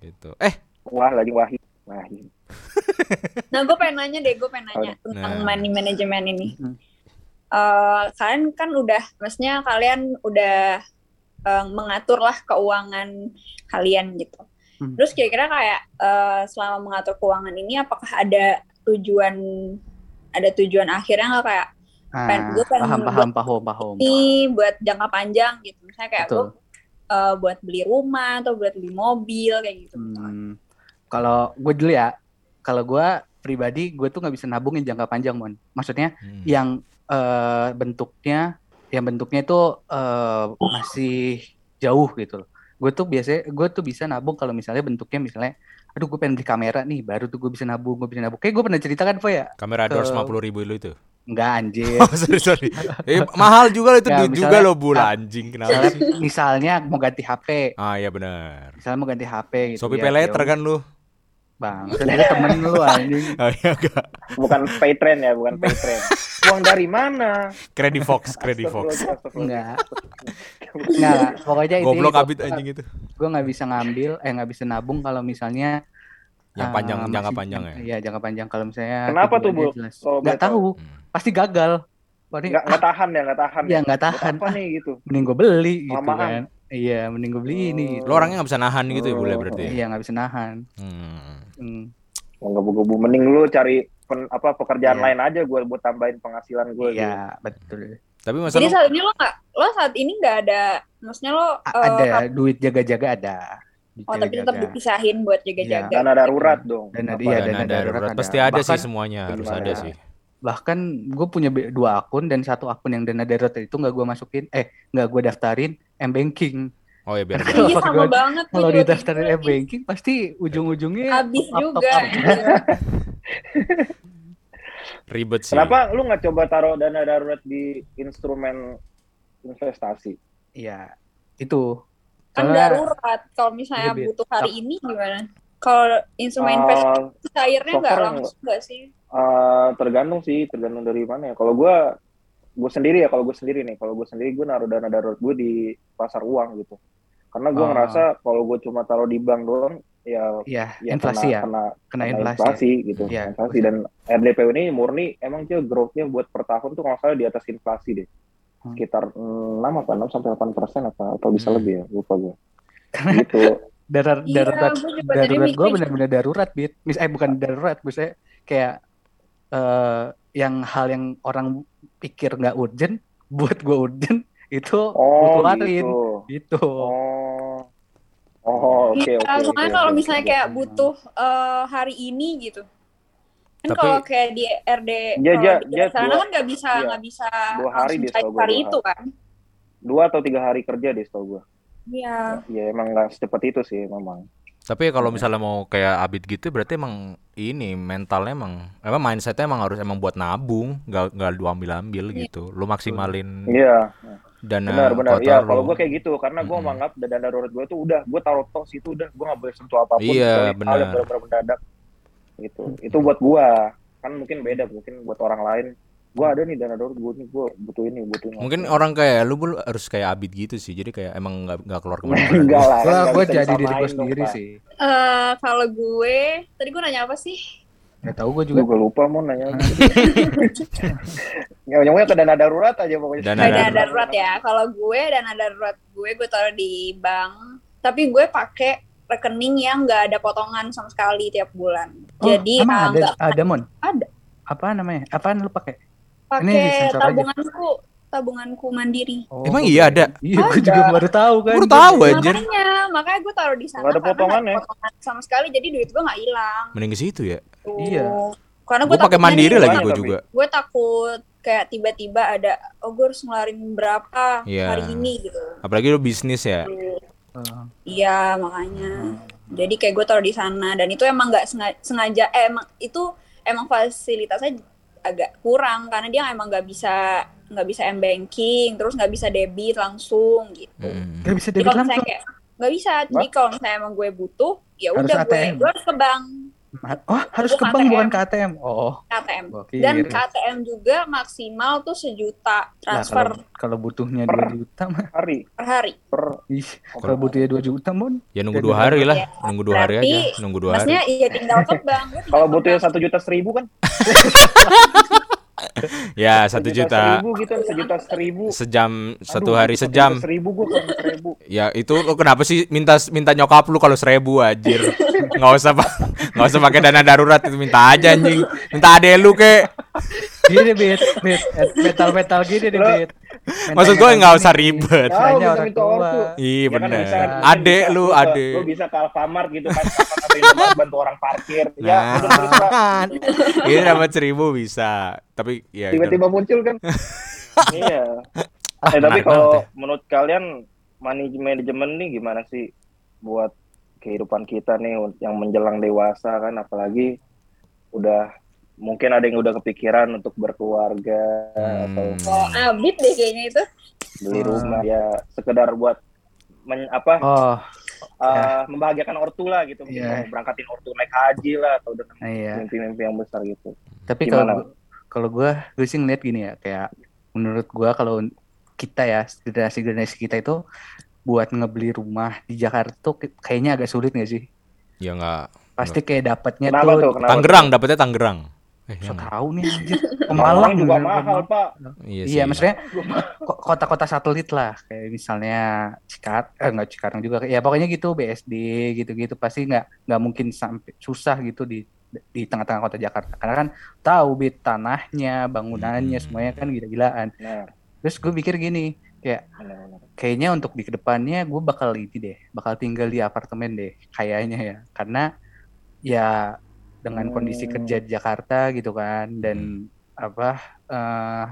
Speaker 5: Gitu. Eh,
Speaker 4: wah lagi wahid wahid
Speaker 2: Nah, gue pengen nanya deh, gue pengen nanya tentang
Speaker 5: Nah.
Speaker 2: money management ini. Eh, kalian kan udah, maksudnya kalian udah eh, mengatur lah keuangan kalian gitu.
Speaker 3: Hmm.
Speaker 2: Terus kira-kira kayak eh, selama mengatur keuangan ini, apakah ada tujuan, ada tujuan akhirnya nggak kayak
Speaker 3: Ah,
Speaker 2: Pen- gue pengen
Speaker 3: paham, paham, paham, paham.
Speaker 2: ini buat jangka panjang gitu? Misalnya kayak
Speaker 3: Betul.
Speaker 2: gue eh, buat beli rumah atau buat beli mobil kayak gitu.
Speaker 3: Hmm, kalau gue dulu ya, kalau gue pribadi gue tuh nggak bisa nabung yang jangka panjang mon maksudnya
Speaker 5: Hmm.
Speaker 3: yang eh, bentuknya yang bentuknya itu eh, masih jauh gitu loh gue tuh biasanya gue tuh bisa nabung kalau misalnya bentuknya misalnya aduh gue pengen beli kamera nih baru tuh gue bisa nabung gue bisa nabung kayak gue pernah ceritakan po ya
Speaker 5: Kamera
Speaker 3: Ke-
Speaker 5: 250 ribu lu itu.
Speaker 3: nggak anjir
Speaker 5: Oh, sorry, sorry. Eh, mahal juga loh itu
Speaker 3: Ya,
Speaker 5: juga lo bul anjing kenapa
Speaker 3: misalnya,
Speaker 5: sih?
Speaker 3: misalnya mau ganti HP
Speaker 5: Ah iya benar.
Speaker 3: misalnya mau ganti HP gitu
Speaker 5: Shopee
Speaker 3: ya,
Speaker 5: pay later
Speaker 3: ya
Speaker 5: kan lu?
Speaker 3: bang ternyata temen lu anjing
Speaker 5: Oh iya enggak.
Speaker 4: Bukan pay trend ya, bukan pay trend. Uang dari mana?
Speaker 5: Credit Fox, Credit Fox.
Speaker 3: Enggak enggak pokoknya itu
Speaker 5: Goblok abit anjing itu.
Speaker 3: gue nggak bisa ngambil eh nggak bisa nabung kalau misalnya
Speaker 5: Yang
Speaker 3: eh,
Speaker 5: panjang jangka
Speaker 3: masih-
Speaker 5: panjang ya.
Speaker 3: Iya jangka panjang kalau misalnya
Speaker 4: Kenapa tuh, Bu?
Speaker 3: jelas.
Speaker 4: Kalau
Speaker 3: Nggak
Speaker 4: boleh tahu.
Speaker 5: Hmm.
Speaker 3: pasti gagal. Wah, ini,
Speaker 4: Nggak, nggak tahan ya, nggak tahan.
Speaker 3: Iya, nggak
Speaker 4: Buat
Speaker 3: tahan.
Speaker 4: Apa nih gitu?
Speaker 3: mending gue beli gitu
Speaker 4: Lamaan.
Speaker 3: kan. Iya, mending gue beli ini.
Speaker 4: Oh.
Speaker 3: Gitu.
Speaker 5: Lo orangnya nggak bisa nahan gitu ya bule
Speaker 4: Oh.
Speaker 5: berarti. ya?
Speaker 3: Iya nggak bisa nahan.
Speaker 5: Hmm.
Speaker 3: Hmm.
Speaker 4: Nggak gue mending lu cari pen- apa pekerjaan
Speaker 3: Iya.
Speaker 4: lain aja gue buat tambahin penghasilan gue. gitu.
Speaker 3: Iya betul.
Speaker 5: Tapi masa
Speaker 2: Jadi
Speaker 5: lo
Speaker 2: saat ini lo nggak, lo saat ini nggak ada, maksudnya lo
Speaker 3: A-
Speaker 2: eh,
Speaker 3: ada duit jaga-jaga ada. Duit
Speaker 2: Oh tapi tetap dipisahin buat jaga-jaga.
Speaker 4: Dana darurat dong.
Speaker 3: Dana
Speaker 4: Apa
Speaker 3: iya,
Speaker 4: ya?
Speaker 3: dana darurat ada.
Speaker 5: pasti ada sih
Speaker 3: Bahkan-
Speaker 5: semuanya harus ada
Speaker 4: ya?
Speaker 5: sih.
Speaker 3: Bahkan gue punya dua akun dan satu akun yang dana darurat itu nggak gue masukin, eh nggak gue daftarin m banking.
Speaker 5: Oh ya biar
Speaker 2: Iya
Speaker 3: pas
Speaker 2: sama
Speaker 3: gua-
Speaker 2: banget.
Speaker 3: Kalau
Speaker 2: juga
Speaker 3: didaftarin
Speaker 2: gitu.
Speaker 3: m banking pasti ujung-ujungnya
Speaker 2: Habis juga. Iya.
Speaker 5: ribet sih.
Speaker 4: Kenapa lu nggak coba taruh dana darurat di instrumen investasi?
Speaker 3: Iya itu.
Speaker 2: Kan darurat. Kalau misalnya
Speaker 3: Bit.
Speaker 2: butuh hari ini gimana? Kalau instrumen investasi
Speaker 4: Eh,
Speaker 2: cairnya nggak langsung nggak sih?
Speaker 4: eh, tergantung sih, tergantung dari mana ya. Kalau gue gue sendiri ya, kalau gue sendiri nih, kalau gue sendiri gue naruh dana darurat gue di pasar uang gitu. Karena gue
Speaker 3: Oh.
Speaker 4: ngerasa kalau gue cuma taruh di bank doang, ya,
Speaker 3: Iya,
Speaker 4: ya
Speaker 3: inflasi
Speaker 4: kena,
Speaker 3: ya,
Speaker 4: kena,
Speaker 3: kena
Speaker 4: kena
Speaker 3: inflasi.
Speaker 4: inflasi gitu,
Speaker 3: Iya,
Speaker 4: inflasi dan RDP ini murni emang dia growth-nya buat per tahun tuh kalau salah di atas inflasi deh,
Speaker 3: Hmm.
Speaker 4: sekitar 6 apa 6 sampai 8 persen apa apa bisa
Speaker 5: Hmm.
Speaker 4: lebih ya, lupa gue.
Speaker 3: Karena
Speaker 4: Gitu.
Speaker 3: Dar
Speaker 2: Iya,
Speaker 3: darurat
Speaker 2: tadi
Speaker 3: darurat gue
Speaker 2: mikir
Speaker 3: benar-benar darurat bit. Mis eh bukan darurat, misalnya kayak eh yang hal yang orang pikir nggak urgent, buat gue urgent itu
Speaker 4: Oh,
Speaker 3: gue keluarin
Speaker 4: gitu.
Speaker 3: gitu.
Speaker 4: Oh. Oh, oke
Speaker 2: Iya,
Speaker 4: oke.
Speaker 2: soalnya
Speaker 4: oke,
Speaker 2: kalau
Speaker 4: oke,
Speaker 2: misalnya
Speaker 4: oke.
Speaker 2: kayak butuh eh, hari ini gitu. Kan
Speaker 5: Tapi-
Speaker 2: kalau kayak di RD kalau
Speaker 4: dia-
Speaker 2: di
Speaker 4: dia
Speaker 2: sana
Speaker 4: dua-
Speaker 2: kan nggak bisa
Speaker 4: iya.
Speaker 2: nggak bisa
Speaker 4: Dua hari
Speaker 2: cair
Speaker 4: setahu gua,
Speaker 2: hari
Speaker 4: dua
Speaker 2: itu kan.
Speaker 4: dua atau tiga hari kerja deh setahu gue.
Speaker 2: Iya.
Speaker 4: Ya emang nggak secepat itu sih memang.
Speaker 5: Tapi kalau misalnya mau kayak Abid gitu berarti emang ini mentalnya emang emang mindsetnya emang harus emang buat nabung, nggak nggak lu ambil-ambil
Speaker 2: Iya.
Speaker 5: gitu. Lu maksimalin
Speaker 4: Iya,
Speaker 5: dana
Speaker 4: benar-benar.
Speaker 5: kotor
Speaker 4: Iya,
Speaker 5: lu.
Speaker 4: kalau gue kayak gitu karena gue
Speaker 5: Mm-mm.
Speaker 4: menganggap dana darurat gue tuh udah gue taruh tos itu udah gue nggak boleh sentuh apa pun
Speaker 5: Iya,
Speaker 4: kecuali hal yang
Speaker 5: benar.
Speaker 4: benar-benar mendadak. Gitu. Itu buat gue kan mungkin beda mungkin buat orang lain. Gue ada nih dana darurat gue nih gue butuh ini butuh ini.
Speaker 5: Mungkin orang kayak lu Bul, harus kayak Abid gitu sih. Jadi kayak emang nggak nggak keluar ke mana-mana.
Speaker 4: enggak lah.
Speaker 3: Gue jadi diri gue sendiri sih.
Speaker 2: Eh kalau gue tadi gue nanya apa sih?
Speaker 3: Gak tahu gue
Speaker 4: Gue
Speaker 3: juga.
Speaker 4: lupa mau nanya. Nyamanya ke dana darurat aja pokoknya.
Speaker 5: Dana
Speaker 2: Dana
Speaker 5: darurat.
Speaker 2: darurat ya. Kalau gue dana darurat gue gue taruh di bank, tapi gue pakai rekening yang nggak ada potongan sama sekali tiap bulan.
Speaker 3: Oh,
Speaker 2: Jadi
Speaker 3: emang
Speaker 2: eh,
Speaker 3: ada
Speaker 2: nggak
Speaker 3: ada mon.
Speaker 2: Ada.
Speaker 3: Apa namanya? Apaan lu pakai? Ini
Speaker 2: pakai
Speaker 3: disensor aja.
Speaker 2: tabunganku, tabunganku mandiri.
Speaker 3: Oh,
Speaker 5: Emang iya ada?
Speaker 3: Iya, gue juga baru tahu kan.
Speaker 5: Baru tahu anjir.
Speaker 2: Makanya, makanya gue taruh di sana
Speaker 4: Nggak ada potongan ya?
Speaker 2: potongan sama sekali, jadi duit gue nggak hilang.
Speaker 5: Mending ke situ ya.
Speaker 3: Iya.
Speaker 2: Karena
Speaker 5: Gue pakai mandiri lagi gue juga.
Speaker 2: Gue takut kayak tiba-tiba ada, oh gue harus ngeluarin berapa
Speaker 5: Iya.
Speaker 2: hari ini gitu.
Speaker 5: Apalagi lu bisnis ya.
Speaker 2: Iya makanya. Jadi kayak gue taruh di sana dan itu emang nggak sengaja, sengaja eh, emang itu emang fasilitasnya agak kurang karena dia emang nggak bisa nggak bisa m banking terus nggak bisa debit langsung gitu.
Speaker 5: Mm.
Speaker 3: Gak bisa
Speaker 2: Jadi
Speaker 3: debit
Speaker 2: kalau misalnya
Speaker 3: langsung.
Speaker 2: kayak nggak bisa. Jadi kalau misalnya emang gue butuh ya udah gue gue harus ke bank
Speaker 3: Oh, harus ke bank
Speaker 2: KTM.
Speaker 3: bukan ke ATM. Oh,
Speaker 2: KTM.
Speaker 3: gua
Speaker 2: Dan
Speaker 3: kira.
Speaker 2: KTM juga maksimal tuh sejuta transfer
Speaker 3: kalau kalau butuhnya
Speaker 4: Per-
Speaker 3: 2 juta mah.
Speaker 4: Hari
Speaker 2: per hari.
Speaker 4: per
Speaker 3: Ih, kalau butuhnya 2 juta mon.
Speaker 5: Ya nunggu
Speaker 3: Jadi
Speaker 5: dua hari lah,
Speaker 2: Ya,
Speaker 5: nunggu dua hari
Speaker 2: berarti
Speaker 5: aja, nunggu dua hari.
Speaker 2: Maksudnya iya tinggal ke bank.
Speaker 4: Kalau
Speaker 2: ke
Speaker 4: butuhnya
Speaker 2: bank.
Speaker 4: satu juta seribu kan?
Speaker 5: Ya satu juta
Speaker 4: seribu gitu, sejuta seribu.
Speaker 5: sejam satu
Speaker 4: Aduh,
Speaker 5: hari
Speaker 4: satu
Speaker 5: sejam.
Speaker 4: juta Seribu gue kan seribu.
Speaker 5: Ya itu lu kenapa sih minta minta nyokap lu kalau seribu anjir? Nggak usah nggak usah pakai dana darurat itu minta aja anjing, minta ade lu kek.
Speaker 3: Gini bit, bit, metal metal gini nih
Speaker 4: Lo-
Speaker 3: bit.
Speaker 5: Maksud gue nggak usah ribet.
Speaker 3: Tanya orang tua.
Speaker 5: Iya
Speaker 4: Ya kan kan
Speaker 5: Ade lu, ade.
Speaker 4: Lu bisa ke Alfamart gitu kan, bantu orang parkir. Ya,
Speaker 5: Nah, ini dapat seribu bisa. Tapi ya itu.
Speaker 4: tiba-tiba muncul kan. iya. Eh, tapi kalau
Speaker 5: ya.
Speaker 4: menurut kalian money management nih gimana sih buat kehidupan kita nih yang menjelang dewasa kan apalagi udah mungkin ada yang udah kepikiran untuk berkeluarga atau
Speaker 5: Hmm.
Speaker 2: Oh, abit deh kayaknya itu.
Speaker 4: beli
Speaker 3: Hmm.
Speaker 4: rumah ya sekedar buat men- apa
Speaker 3: Oh,
Speaker 4: uh, membahagiakan ortu lah gitu mungkin
Speaker 3: Iya.
Speaker 4: mau berangkatin ortu naik haji lah atau dengan
Speaker 3: iya.
Speaker 4: mimpi-mimpi yang besar gitu
Speaker 3: Tapi kalau gua- kalau gue gue sih ngeliat gini ya kayak menurut gue kalau kita ya generasi generasi kita itu buat ngebeli rumah di Jakarta tuh kayaknya agak sulit nggak sih?
Speaker 5: Ya nggak.
Speaker 3: Pasti kayak dapatnya
Speaker 4: tuh
Speaker 3: tuh
Speaker 5: Tangerang dapetnya Tangerang. Eh, ya
Speaker 3: tahu nih anjir. Pemalang
Speaker 4: Malang juga mahal pak.
Speaker 5: Iya,
Speaker 3: Iya, maksudnya ko- kota-kota satelit lah, kayak misalnya Cikat, eh nggak Cikarang juga, ya pokoknya gitu BSD gitu-gitu. Pasti nggak nggak mungkin sampai susah gitu di di tengah-tengah kota Jakarta, karena kan tahu bit tanahnya, bangunannya
Speaker 5: Hmm.
Speaker 3: semuanya kan gila-gilaan.
Speaker 4: nah
Speaker 3: Terus gue pikir gini, kayak kayaknya untuk di ke depannya gue bakal ini deh, bakal tinggal di apartemen deh, kayaknya ya, karena ya dengan kondisi
Speaker 4: Hmm.
Speaker 3: kerja di Jakarta gitu kan, dan apa eh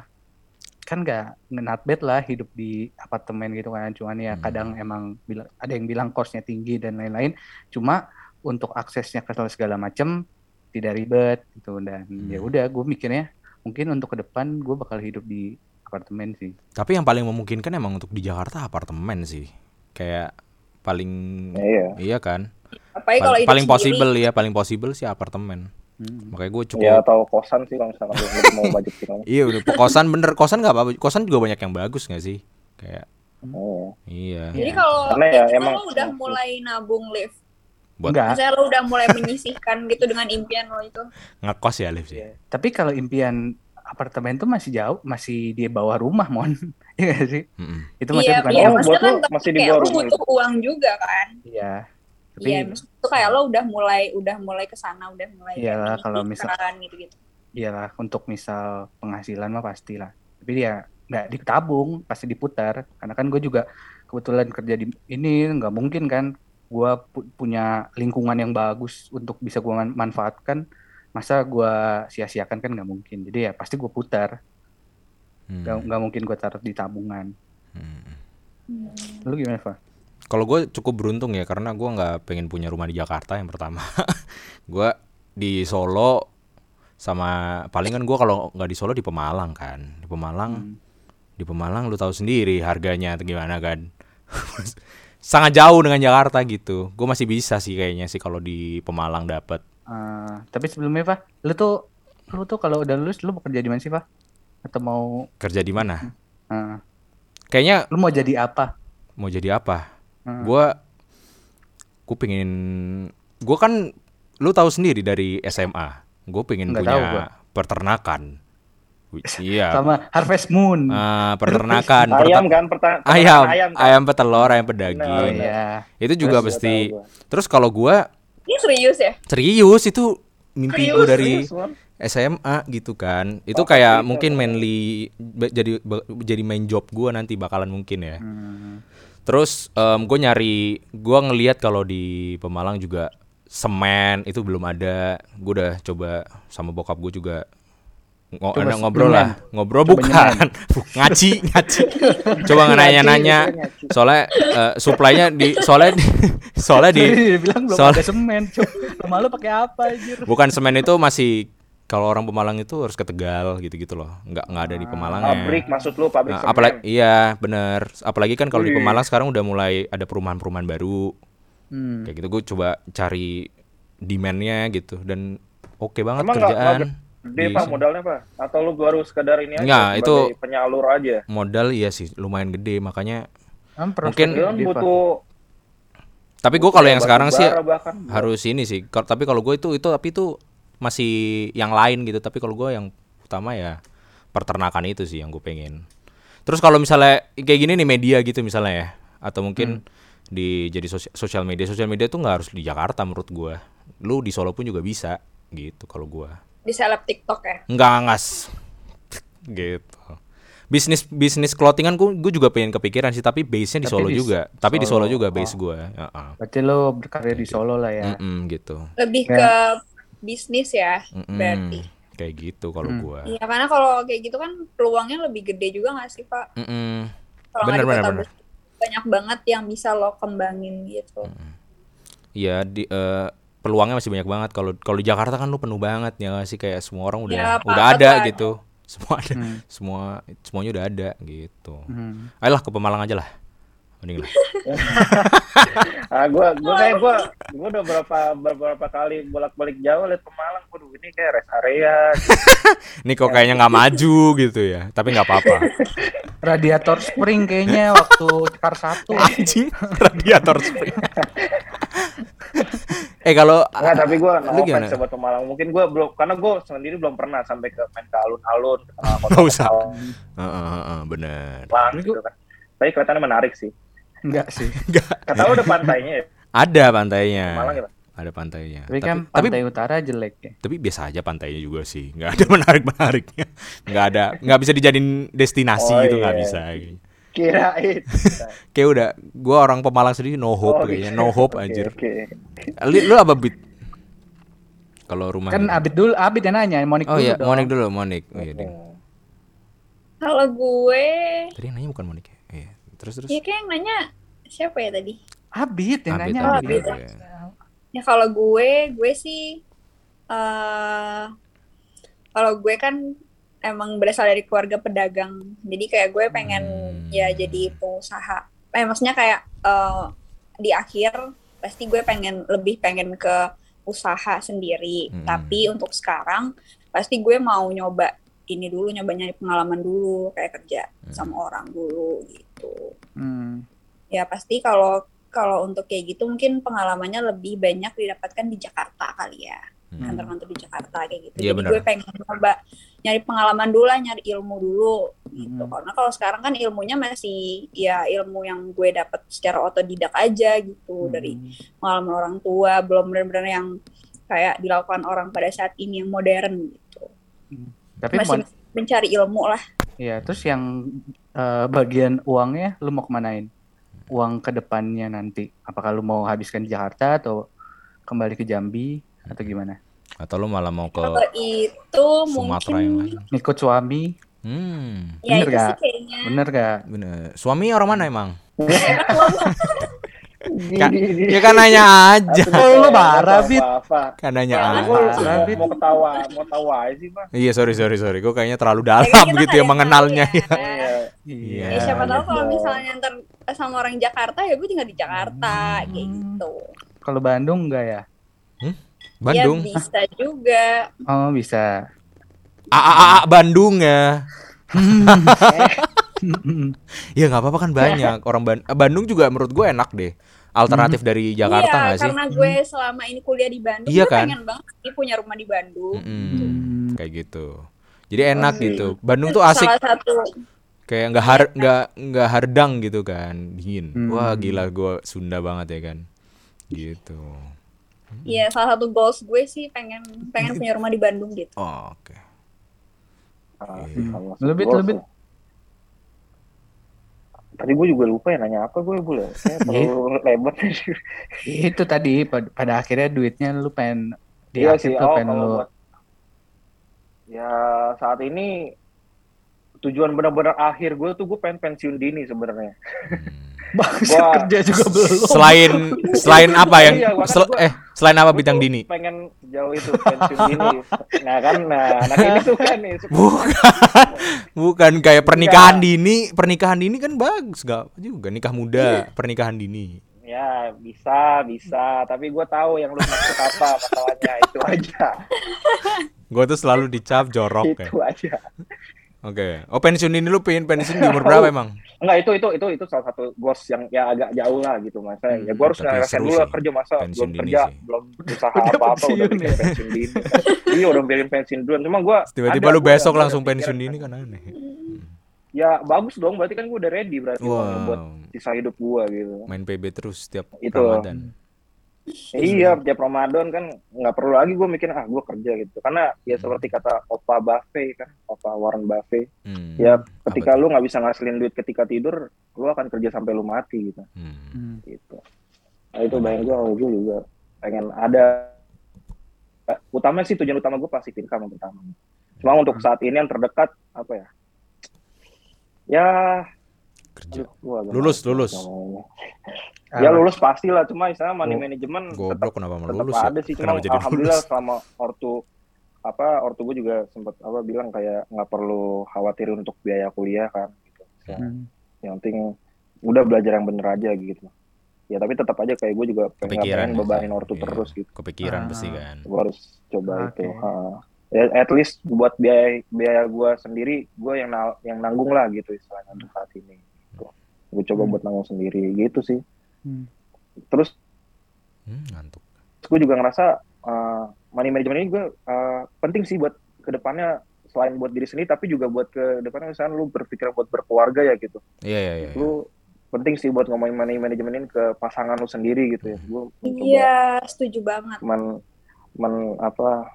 Speaker 3: kan nggak not bad lah hidup di apartemen gitu kan, cuman ya
Speaker 5: Hmm.
Speaker 3: kadang emang bilang ada yang bilang kosnya tinggi dan lain-lain, cuma untuk aksesnya ke segala macam tidak ribet gitu dan ya
Speaker 5: Hmm.
Speaker 3: udah gue mikirnya mungkin untuk ke depan gue bakal hidup di apartemen sih.
Speaker 5: Tapi yang paling memungkinkan emang untuk di Jakarta apartemen sih. Kayak paling
Speaker 4: Ya, iya
Speaker 5: iya kan?
Speaker 2: Apalagi kalau
Speaker 5: Paling, paling
Speaker 2: sendiri.
Speaker 5: possible ya, paling possible sih apartemen.
Speaker 3: Hmm.
Speaker 5: Makanya gue cukup
Speaker 4: ya atau kosan sih kalau misalkan mau budget tinggal
Speaker 5: Iya udah kosan bener kosan nggak apa-apa kosan juga banyak yang bagus nggak sih kayak
Speaker 4: oh.
Speaker 5: iya
Speaker 2: Jadi kalau
Speaker 4: Karena ya
Speaker 2: kalau
Speaker 4: emang-
Speaker 2: lo udah mulai nabung lift,
Speaker 5: buat
Speaker 3: Enggak.
Speaker 2: misalnya lo udah mulai menyisihkan gitu dengan impian lo itu.
Speaker 5: ngekos ya Liv sih
Speaker 3: Iya. Tapi kalau impian apartemen tuh masih jauh, masih di bawah rumah, mon. Iya nggak sih?
Speaker 5: Mm-mm.
Speaker 3: Itu masih
Speaker 2: Iya,
Speaker 3: bukan
Speaker 2: iya,
Speaker 4: Oh,
Speaker 2: maksudnya
Speaker 4: buat
Speaker 2: kan
Speaker 4: masih di bawah rumah
Speaker 2: butuh uang juga kan.
Speaker 3: Iya. Tapi
Speaker 2: Iya, maksudnya tuh kayak lo udah mulai udah mulai ke sana, udah mulai
Speaker 3: Iyalah, kalau misal-
Speaker 2: menyisihkan gitu-gitu.
Speaker 3: iyalah untuk misal penghasilan mah pastilah. Tapi dia nggak ditabung, pasti diputar. Karena kan gue juga kebetulan kerja di ini nggak mungkin kan gue punya lingkungan yang bagus untuk bisa gue manfaatkan. Masa gue sia-siakan kan nggak mungkin. Jadi ya pasti gue putar.
Speaker 5: Hmm.
Speaker 3: Nggak nggak mungkin gue taruh di tabungan.
Speaker 5: Hmm.
Speaker 3: Lu gimana, Fa?
Speaker 5: Kalau gue cukup beruntung ya karena gue nggak pengen punya rumah di Jakarta yang pertama. gue di Solo sama palingan gue kalau nggak di Solo di Pemalang kan. Di Pemalang
Speaker 3: Hmm.
Speaker 5: di Pemalang lu tahu sendiri harganya gimana kan. Sangat jauh dengan Jakarta gitu. Gue masih bisa sih kayaknya sih kalau di Pemalang dapet.
Speaker 3: Eh, tapi sebelumnya, Pak, lu tuh lu tuh kalau udah lulus lu bekerja di mana sih, Pak? Atau mau
Speaker 5: Kerja di mana?
Speaker 3: eh,
Speaker 5: Kayaknya
Speaker 3: lu mau jadi apa?
Speaker 5: mau jadi apa?
Speaker 3: Hmm.
Speaker 5: Gua gue pengen gue kan lu tahu sendiri dari SMA. Gue pengen
Speaker 3: Nggak
Speaker 5: punya
Speaker 3: tahu gua.
Speaker 5: peternakan. Iya.
Speaker 3: Sama Harvest Moon.
Speaker 5: Ah, peternakan,
Speaker 4: ayam kan perta-
Speaker 5: ayam,
Speaker 4: ayam
Speaker 5: ayam,
Speaker 4: kan?
Speaker 5: petelur, ayam pedaging.
Speaker 3: iya.
Speaker 5: Itu juga
Speaker 4: Terus,
Speaker 5: pasti.
Speaker 4: gua.
Speaker 5: Terus kalau gua
Speaker 2: Ini serius ya?
Speaker 5: serius itu mimpi gue dari
Speaker 4: Serius.
Speaker 5: SMA gitu kan. Itu
Speaker 4: Oh,
Speaker 5: kayak
Speaker 4: gitu.
Speaker 5: mungkin mainly jadi jadi main job gua nanti bakalan mungkin ya.
Speaker 3: Hmm.
Speaker 5: Terus gue nyari, gue ngeliat kalau di Pemalang juga semen itu belum ada. Gue udah coba sama bokap gue juga ngo-
Speaker 3: Coba
Speaker 5: ngobrol
Speaker 3: nyemen.
Speaker 5: lah, ngobrol
Speaker 3: Coba
Speaker 5: bukan, ngaci ngaci. Coba nanya-nanya, soalnya eh, supply-nya di soalnya di, soalnya di
Speaker 3: bilang belum ada semen. Rumah lu pakai apa anjir?
Speaker 5: bukan semen itu masih kalau orang Pemalang itu harus ke Tegal gitu-gitu loh, nggak nggak ada di Pemalangnya.
Speaker 4: pabrik maksud lu pabrik
Speaker 5: Nah,
Speaker 4: semen.
Speaker 5: apalagi iya bener. Apalagi kan kalau di
Speaker 4: Wih.
Speaker 5: Pemalang sekarang udah mulai ada perumahan-perumahan baru.
Speaker 3: Hmm.
Speaker 5: kayak gitu gue coba cari demandnya gitu. Dan oke banget
Speaker 4: Emang
Speaker 5: kerjaan.
Speaker 4: nggak gede
Speaker 5: Di
Speaker 4: pak modalnya pak? Atau lu baru sekedar ini aja
Speaker 5: Nggak, itu-
Speaker 4: penyalur aja?
Speaker 5: modal iya sih lumayan gede. Makanya
Speaker 3: Kan
Speaker 5: Mungkin-
Speaker 3: gede,
Speaker 4: butuh
Speaker 5: tapi gue kalau yang sekarang sih
Speaker 4: bahkan.
Speaker 5: harus ini sih. Tapi kalau gue itu itu tapi itu masih yang lain gitu tapi kalau gue yang utama ya peternakan itu sih yang gue pengen terus kalau misalnya kayak gini nih media gitu misalnya ya atau mungkin di jadi sosia- sosial media sosial media tuh nggak harus di Jakarta menurut gue lu di Solo pun juga bisa gitu kalau gue
Speaker 2: Di seleb TikTok ya?
Speaker 5: Enggak, ngas. gitu. Bisnis bisnis clothingan gue gue juga pengen kepikiran sih tapi base-nya di
Speaker 3: Tapi
Speaker 5: Solo
Speaker 3: di
Speaker 5: juga. Tapi di Solo juga
Speaker 3: oh.
Speaker 5: base gue. Heeh.
Speaker 3: Berarti lo berkarir di Solo lah ya.
Speaker 5: Mm-mm, gitu.
Speaker 2: Lebih
Speaker 3: Ya.
Speaker 2: ke bisnis ya,
Speaker 5: Mm-mm.
Speaker 2: berarti.
Speaker 5: Kayak gitu kalau
Speaker 3: Hmm.
Speaker 5: gua.
Speaker 2: Iya, karena kalau kayak gitu kan peluangnya lebih gede juga nggak sih, Pak?
Speaker 5: Mm-mm.
Speaker 2: Kalau
Speaker 5: Bener, bener, bener.
Speaker 2: banyak banget yang bisa lo kembangin gitu.
Speaker 5: Iya di eh, peluangnya masih banyak banget kalau kalau di Jakarta kan lu penuh banget ya nggak sih kayak semua orang udah
Speaker 2: Ya,
Speaker 5: udah ada
Speaker 2: lah.
Speaker 5: gitu. Semua ada.
Speaker 3: Hmm.
Speaker 5: Semua semuanya udah ada gitu.
Speaker 3: Hmm.
Speaker 5: Ayolah ke Pemalang aja lah. Mending lah.
Speaker 4: Ah, gua gua kayak gua gua udah berapa beberapa kali bolak-balik Jawa lihat Pemalang, waduh ini kayak rest area.
Speaker 5: Ini kok kayaknya nggak maju gitu ya. Tapi nggak apa-apa.
Speaker 3: Radiator spring kayaknya waktu Kar satu.
Speaker 5: Anjing radiator spring. eh kalau
Speaker 4: Enggak, tapi gua no
Speaker 5: Lu gimana?
Speaker 4: buat Pemalang. Mungkin gua belum karena gua sendiri belum pernah sampai ke main ke alun-alun, ke kota
Speaker 5: Nggak usah. Heeh, heeh, bener.
Speaker 4: gitu kan. Tapi kelihatannya menarik sih.
Speaker 3: Enggak sih.
Speaker 4: Kata lu udah pantainya ya,
Speaker 5: Ada pantainya.
Speaker 4: Pemalang ya.
Speaker 5: Ada pantainya.
Speaker 3: Tapi kan
Speaker 5: tapi,
Speaker 3: pantai utara jelek ya.
Speaker 5: tapi biasa aja pantainya juga sih. Nggak ada menarik-menariknya. Nggak ada, nggak bisa dijadiin destinasi
Speaker 4: Oh,
Speaker 5: gitu nggak
Speaker 4: iya.
Speaker 5: bisa.
Speaker 4: Kirain.
Speaker 5: Kayak udah, gua orang Pemalang sendiri no hope
Speaker 4: Oh,
Speaker 5: kayaknya,
Speaker 4: gitu.
Speaker 5: no hope
Speaker 4: Oke,
Speaker 5: anjir.
Speaker 4: Oke.
Speaker 5: Lu, lu apa bit? Kalau rumah
Speaker 3: Kan Abid dulu, Abid yang nanya, Monik
Speaker 5: Oh
Speaker 3: dulu
Speaker 5: iya,
Speaker 3: dong.
Speaker 5: Monik dulu, Monik. Oh, iya, Ding.
Speaker 2: Kalau gue,
Speaker 5: Tadi yang nanya bukan Monik ya? Terus terus.
Speaker 2: ya kayak yang nanya siapa ya tadi?
Speaker 3: Abid yang
Speaker 5: Abid,
Speaker 3: nanya.
Speaker 5: Abid,
Speaker 3: Abid.
Speaker 5: Abid.
Speaker 2: Ya kalau gue, gue sih, eh kalau gue kan emang berasal dari keluarga pedagang, jadi kayak gue pengen
Speaker 5: Hmm.
Speaker 2: ya jadi pengusaha. Eh maksudnya kayak eh, di akhir pasti gue pengen lebih pengen ke usaha sendiri.
Speaker 5: Hmm.
Speaker 2: Tapi untuk sekarang pasti gue mau nyoba ini dulu, nyoba nyari pengalaman dulu, kayak kerja sama orang dulu gitu
Speaker 3: Hmm.
Speaker 2: ya pasti kalau kalau untuk kayak gitu mungkin pengalamannya lebih banyak didapatkan di Jakarta kali ya.
Speaker 5: Hmm.
Speaker 2: kantor-kantor di Jakarta kayak gitu.
Speaker 5: Iya,
Speaker 2: jadi gue pengen coba nyari pengalaman dulu lah nyari ilmu dulu gitu.
Speaker 3: Hmm.
Speaker 2: karena kalau sekarang kan ilmunya masih ya ilmu yang gue dapat secara otodidak aja gitu. Dari pengalaman orang tua belum benar-benar yang kayak dilakukan orang pada saat ini yang modern gitu.
Speaker 3: Tapi
Speaker 2: masih mencari ilmu lah
Speaker 3: ya terus yang eh, bagian uangnya lu mau kemanain? Uang ke depannya nanti. Apakah lu mau habiskan di Jakarta atau kembali ke Jambi atau gimana?
Speaker 5: Atau lu malah mau ke
Speaker 2: kalau itu
Speaker 5: Sumatera yang
Speaker 2: mungkin
Speaker 5: lain?
Speaker 3: Ngikut suami,
Speaker 5: Hmm.
Speaker 2: ya
Speaker 3: Bener
Speaker 2: itu
Speaker 3: gak?
Speaker 2: sih kayaknya
Speaker 3: bener gak?
Speaker 5: Bener. Suami orang mana emang? Kan- Ya kan nanya aja.
Speaker 3: Oh, lu marah, Bit.
Speaker 5: Kan nanya
Speaker 2: Ya,
Speaker 5: aja.
Speaker 4: Mau ketawa, mau tawa aja sih, Bang.
Speaker 5: Iya sorry sorry sorry, gue kayaknya terlalu dalam gitu ya mengenalnya. ya.
Speaker 2: ya.
Speaker 5: Iya.
Speaker 2: Ya, siapa tahu kalau
Speaker 4: gitu.
Speaker 2: misalnya ntar sama orang Jakarta ya gue tinggal di Jakarta kayak gitu.
Speaker 3: Kalau Bandung enggak ya?
Speaker 5: Bandung.
Speaker 2: Ya bisa juga.
Speaker 3: Oh bisa.
Speaker 5: A A A, A, Bandung ya. Ya nggak apa-apa kan banyak orang Ban- eh, Bandung juga menurut gue enak deh. Alternatif dari Jakarta
Speaker 2: iya,
Speaker 5: nggak sih?
Speaker 2: karena gue selama ini kuliah di Bandung,
Speaker 5: Iya
Speaker 2: gue
Speaker 5: kan?
Speaker 2: pengen banget sih punya rumah di Bandung.
Speaker 5: Mm-mm.
Speaker 3: Hmm.
Speaker 5: Kayak gitu. Jadi enak
Speaker 4: Asik.
Speaker 5: gitu. Bandung tuh asik.
Speaker 2: Salah satu
Speaker 5: Kayak nggak har nggak nggak hardang gitu kan, dingin.
Speaker 3: Hmm.
Speaker 5: Wah gila gue Sunda banget ya kan. Gitu.
Speaker 2: Iya, salah satu goals gue sih pengen pengen punya rumah di Bandung gitu.
Speaker 5: Oh, Oke.
Speaker 4: Ah,
Speaker 5: Iya.
Speaker 4: sama
Speaker 3: Lebih, lebih.
Speaker 4: Tadi gue juga lupa ya nanya apa gue boleh. Saya terlalu lebar.
Speaker 3: Itu tadi pada, pada akhirnya duitnya lu pengen di
Speaker 4: Iya
Speaker 3: akhir
Speaker 4: sih.
Speaker 3: tuh
Speaker 4: Oh,
Speaker 3: pengen lu
Speaker 4: buat ya saat ini tujuan benar-benar akhir gue tuh gue pengen pensiun dini sebenarnya.
Speaker 3: Bangsa
Speaker 4: Wah.
Speaker 3: kerja juga belum.
Speaker 5: Selain selain apa yang
Speaker 4: Iya,
Speaker 5: sel-
Speaker 4: gua-
Speaker 5: eh selain apa bintang
Speaker 4: tuh
Speaker 5: dini?
Speaker 4: Pengen jauh itu pensiun dini. Nah kan, nah anak ini suka nih. Suka.
Speaker 5: Bukan kayak pernikahan
Speaker 4: Enggak.
Speaker 5: dini, pernikahan dini kan bagus gak juga nikah
Speaker 4: Iya.
Speaker 5: muda, pernikahan dini.
Speaker 4: Ya bisa, bisa. Tapi gue tahu yang lu maksud apa masalahnya itu aja.
Speaker 5: Gue tuh selalu dicap jorok ya.
Speaker 4: itu aja.
Speaker 5: Oke. Oh pensiun dini lu pengen pensiun di umur berapa emang?
Speaker 4: Enggak itu itu itu itu salah satu goals yang ya agak jauh lah gitu mas. ya gue harus
Speaker 5: Hmm, Tapi
Speaker 4: ngerasain dulu lah kerja masa belum kerja
Speaker 5: sih.
Speaker 4: belum usaha apa apa udah
Speaker 3: pensiun ya?
Speaker 4: pensiun dini. iya udah pilih pensiun dulu. Cuma gue
Speaker 5: Tiba-tiba lu besok langsung pensiun dini kan aneh.
Speaker 4: Ya bagus dong. Berarti kan gue udah ready berarti uangnya buat
Speaker 5: Wow.
Speaker 4: sisa hidup gue gitu.
Speaker 5: Main PB terus setiap
Speaker 4: Itu.
Speaker 5: Ramadan.
Speaker 4: Ya iya tiap Ramadan kan nggak perlu lagi gue mikir ah gue kerja gitu karena ya seperti kata Opa Buffett kan Opa Warren Buffett
Speaker 5: Hmm.
Speaker 4: ya ketika
Speaker 5: Apa
Speaker 4: lu nggak bisa ngasilin duit ketika tidur lu akan kerja sampai lu mati gitu?
Speaker 5: Hmm.
Speaker 3: Hmm.
Speaker 4: gitu nah itu bayang gue kalau gue juga pengen ada utama sih tujuan utama gue pasti income yang pertama cuma untuk saat ini yang terdekat apa ya ya
Speaker 5: Kerja.
Speaker 4: aduh,
Speaker 5: Lulus, lulus.
Speaker 4: ngomongnya. ya lulus pasti lah cuma istilah money
Speaker 3: Oh.
Speaker 4: manajemen tetap
Speaker 5: Goblok kenapa mau
Speaker 4: tetap
Speaker 5: lulus ya?
Speaker 4: ada sih cuma
Speaker 5: Kenapa jadi
Speaker 4: alhamdulillah
Speaker 5: lulus?
Speaker 4: selama ortu apa ortu gue juga sempat apa bilang kayak nggak perlu khawatir untuk biaya kuliah kan gitu Ya,
Speaker 3: Hmm.
Speaker 4: yang penting udah belajar yang bener aja gitu ya tapi tetap aja kayak gue juga
Speaker 5: Kepikiran
Speaker 4: pengen
Speaker 5: ya,
Speaker 4: bebanin ortu
Speaker 5: Iya.
Speaker 4: terus gitu
Speaker 5: Kepikiran
Speaker 3: Ah.
Speaker 5: pasti kan.
Speaker 4: gue harus coba
Speaker 3: Oke.
Speaker 4: itu ha. ya at least buat biaya biaya gue sendiri gue yang na- yang nanggung lah gitu istilahnya untuk saat ini gitu. Gue coba
Speaker 3: Hmm.
Speaker 4: buat nanggung sendiri gitu sih
Speaker 3: Hmm.
Speaker 4: terus
Speaker 5: Hmm, ngantuk.
Speaker 4: gue juga ngerasa uh, money management ini gue uh, penting sih buat ke depannya selain buat diri sendiri tapi juga buat ke depannya misalnya lu berpikir buat berkeluarga ya gitu
Speaker 5: Iya iya iya.
Speaker 4: lu penting sih buat ngomongin money management ini ke pasangan lu sendiri gitu ya gue mencoba
Speaker 2: Iya, setuju banget.
Speaker 4: men, men- apa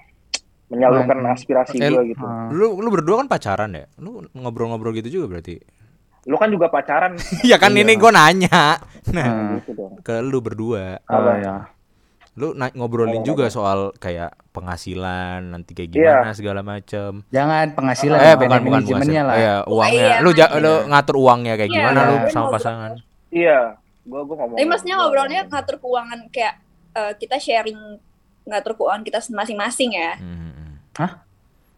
Speaker 4: menyalurkan
Speaker 3: Men-
Speaker 4: aspirasi
Speaker 5: Eh,
Speaker 4: gue gitu
Speaker 3: Ah.
Speaker 5: Lu lu berdua kan pacaran ya? Lu ngobrol-ngobrol gitu juga berarti?
Speaker 4: Lu kan juga pacaran
Speaker 5: Iya kan
Speaker 3: Iya.
Speaker 5: ini gua nanya. Nah,
Speaker 3: Ah.
Speaker 4: gitu dong
Speaker 5: ke lu berdua.
Speaker 4: Apa?
Speaker 3: ya.
Speaker 5: Lu na- ngobrolin
Speaker 4: Apa,
Speaker 5: juga
Speaker 4: apa?
Speaker 5: soal kayak penghasilan nanti kayak
Speaker 4: Iya.
Speaker 5: gimana segala macam.
Speaker 3: Jangan penghasilan,
Speaker 5: Eh bukan bukan
Speaker 3: manajemennya
Speaker 5: penghasilan.
Speaker 3: lah.
Speaker 5: Iya, uangnya.
Speaker 2: iya,
Speaker 5: lu ja- lu ngatur uangnya kayak
Speaker 2: Iya,
Speaker 5: gimana lu
Speaker 3: gue
Speaker 5: sama pasangan?
Speaker 4: iya gue gue ngomong
Speaker 2: Tapi maksudnya ngobrolnya ngatur keuangan kayak eh, kita sharing ngatur keuangan kita masing-masing ya.
Speaker 5: Hmm, hmm.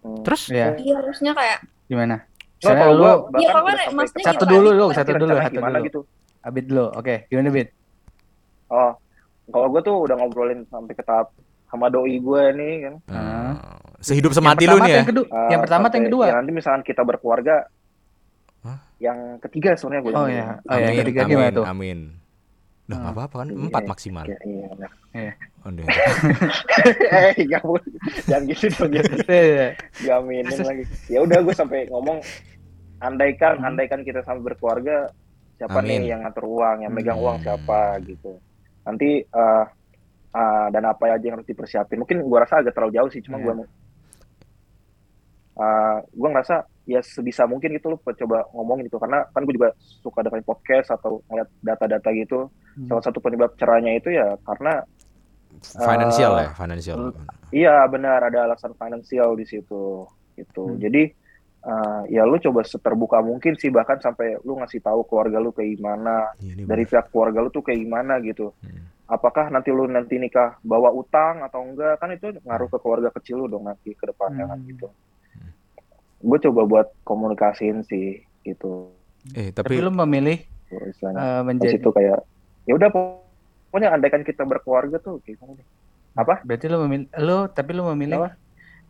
Speaker 4: Hmm.
Speaker 5: Terus
Speaker 3: Iya.
Speaker 2: Iya, harusnya kayak
Speaker 3: Gimana? Misalnya
Speaker 4: kalau
Speaker 3: lu
Speaker 4: gua
Speaker 2: Iya, kan maksudnya
Speaker 3: satu dulu lu,
Speaker 2: Nanti
Speaker 3: satu dulu, satu
Speaker 4: gimana
Speaker 3: dulu.
Speaker 4: gitu
Speaker 3: Abid dulu. Oke, gimana Bid?
Speaker 4: oh kalau gue tuh udah ngobrolin sampai ke tahap sama doi gue nih kan
Speaker 5: Hmm. Sehidup semati lu nih ya.
Speaker 3: Yang kedua,
Speaker 4: Uh,
Speaker 3: yang pertama atau yang kedua?
Speaker 4: ya nanti misalkan kita berkeluarga
Speaker 5: Hah?
Speaker 4: yang ketiga sebenarnya gue
Speaker 3: Oh ya, oh ya, yang
Speaker 5: Amin,
Speaker 3: ketiga
Speaker 5: amin,
Speaker 3: gimana tuh?
Speaker 5: amin. Udah
Speaker 3: Hmm.
Speaker 5: nggak apa-apa kan?
Speaker 4: Iya,
Speaker 5: Empat
Speaker 4: iya.
Speaker 5: maksimal.
Speaker 4: iya iya benar.
Speaker 5: Oh, udah.
Speaker 4: eh nggak boleh jangan gitu dong jangan
Speaker 3: Iya.
Speaker 4: gaminin lagi ya udah gue sampai ngomong andaikan
Speaker 3: Hmm.
Speaker 4: andaikan kita sampai berkeluarga siapa
Speaker 5: Amin.
Speaker 4: nih yang ngatur uang yang megang
Speaker 5: Hmm.
Speaker 4: uang siapa gitu nanti eh eh, dan apa aja yang harus dipersiapin mungkin gue rasa agak terlalu jauh sih cuma
Speaker 3: Iya.
Speaker 4: gue eh gue ngerasa ya sebisa mungkin gitu lo coba ngomongin gitu karena kan gue juga suka dengerin podcast atau ngeliat data-data gitu
Speaker 3: Hmm.
Speaker 4: salah satu penyebab cerahnya itu ya karena
Speaker 5: Financial
Speaker 4: Eh,
Speaker 5: ya, financial.
Speaker 4: Iya benar ada alasan finansial di situ gitu.
Speaker 3: Hmm.
Speaker 4: Jadi uh, ya lu coba seterbuka mungkin sih bahkan sampai lu ngasih tahu keluarga lu kayak gimana
Speaker 5: ini
Speaker 4: dari pihak keluarga lu tuh kayak gimana gitu.
Speaker 5: Hmm.
Speaker 4: Apakah nanti lu nanti nikah bawa utang atau enggak kan itu ngaruh ke keluarga kecil lu dong nanti ke depannya kan
Speaker 3: Hmm.
Speaker 4: gitu. Gue coba buat komunikasiin sih gitu.
Speaker 5: Eh,
Speaker 3: Tapi
Speaker 5: tapi
Speaker 3: lu memilih eh,
Speaker 4: Terus
Speaker 3: menjadi
Speaker 4: itu kayak ya udah pokoknya andaikan kita berkeluarga tuh kayak gimana deh. Apa?
Speaker 3: berarti lu memilih lu tapi lu memilih
Speaker 4: Apa?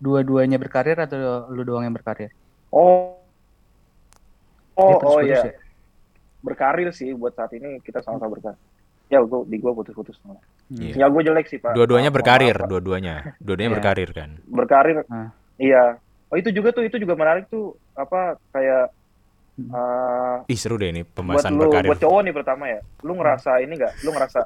Speaker 3: dua-duanya berkarir atau lu doang yang berkarir?
Speaker 4: Oh. Oh, oh
Speaker 3: putus-putus
Speaker 4: ya. berkarir sih buat saat ini kita sama-sama berkarir. Ya, gua di gua putus-putus.
Speaker 5: Iya.
Speaker 4: Sinyal gua jelek sih, Pak.
Speaker 5: dua-duanya berkarir, dua-duanya. Dua-duanya
Speaker 3: Iya.
Speaker 5: berkarir kan.
Speaker 4: Berkarir.
Speaker 3: Ah.
Speaker 4: Iya. Oh, itu juga tuh, itu juga menarik tuh apa kayak eh,
Speaker 5: Ih, seru deh ini
Speaker 4: buat
Speaker 5: pembahasan
Speaker 4: lu
Speaker 5: berkarir.
Speaker 4: buat cowok nih pertama ya. Lu ngerasa ini enggak? Lu ngerasa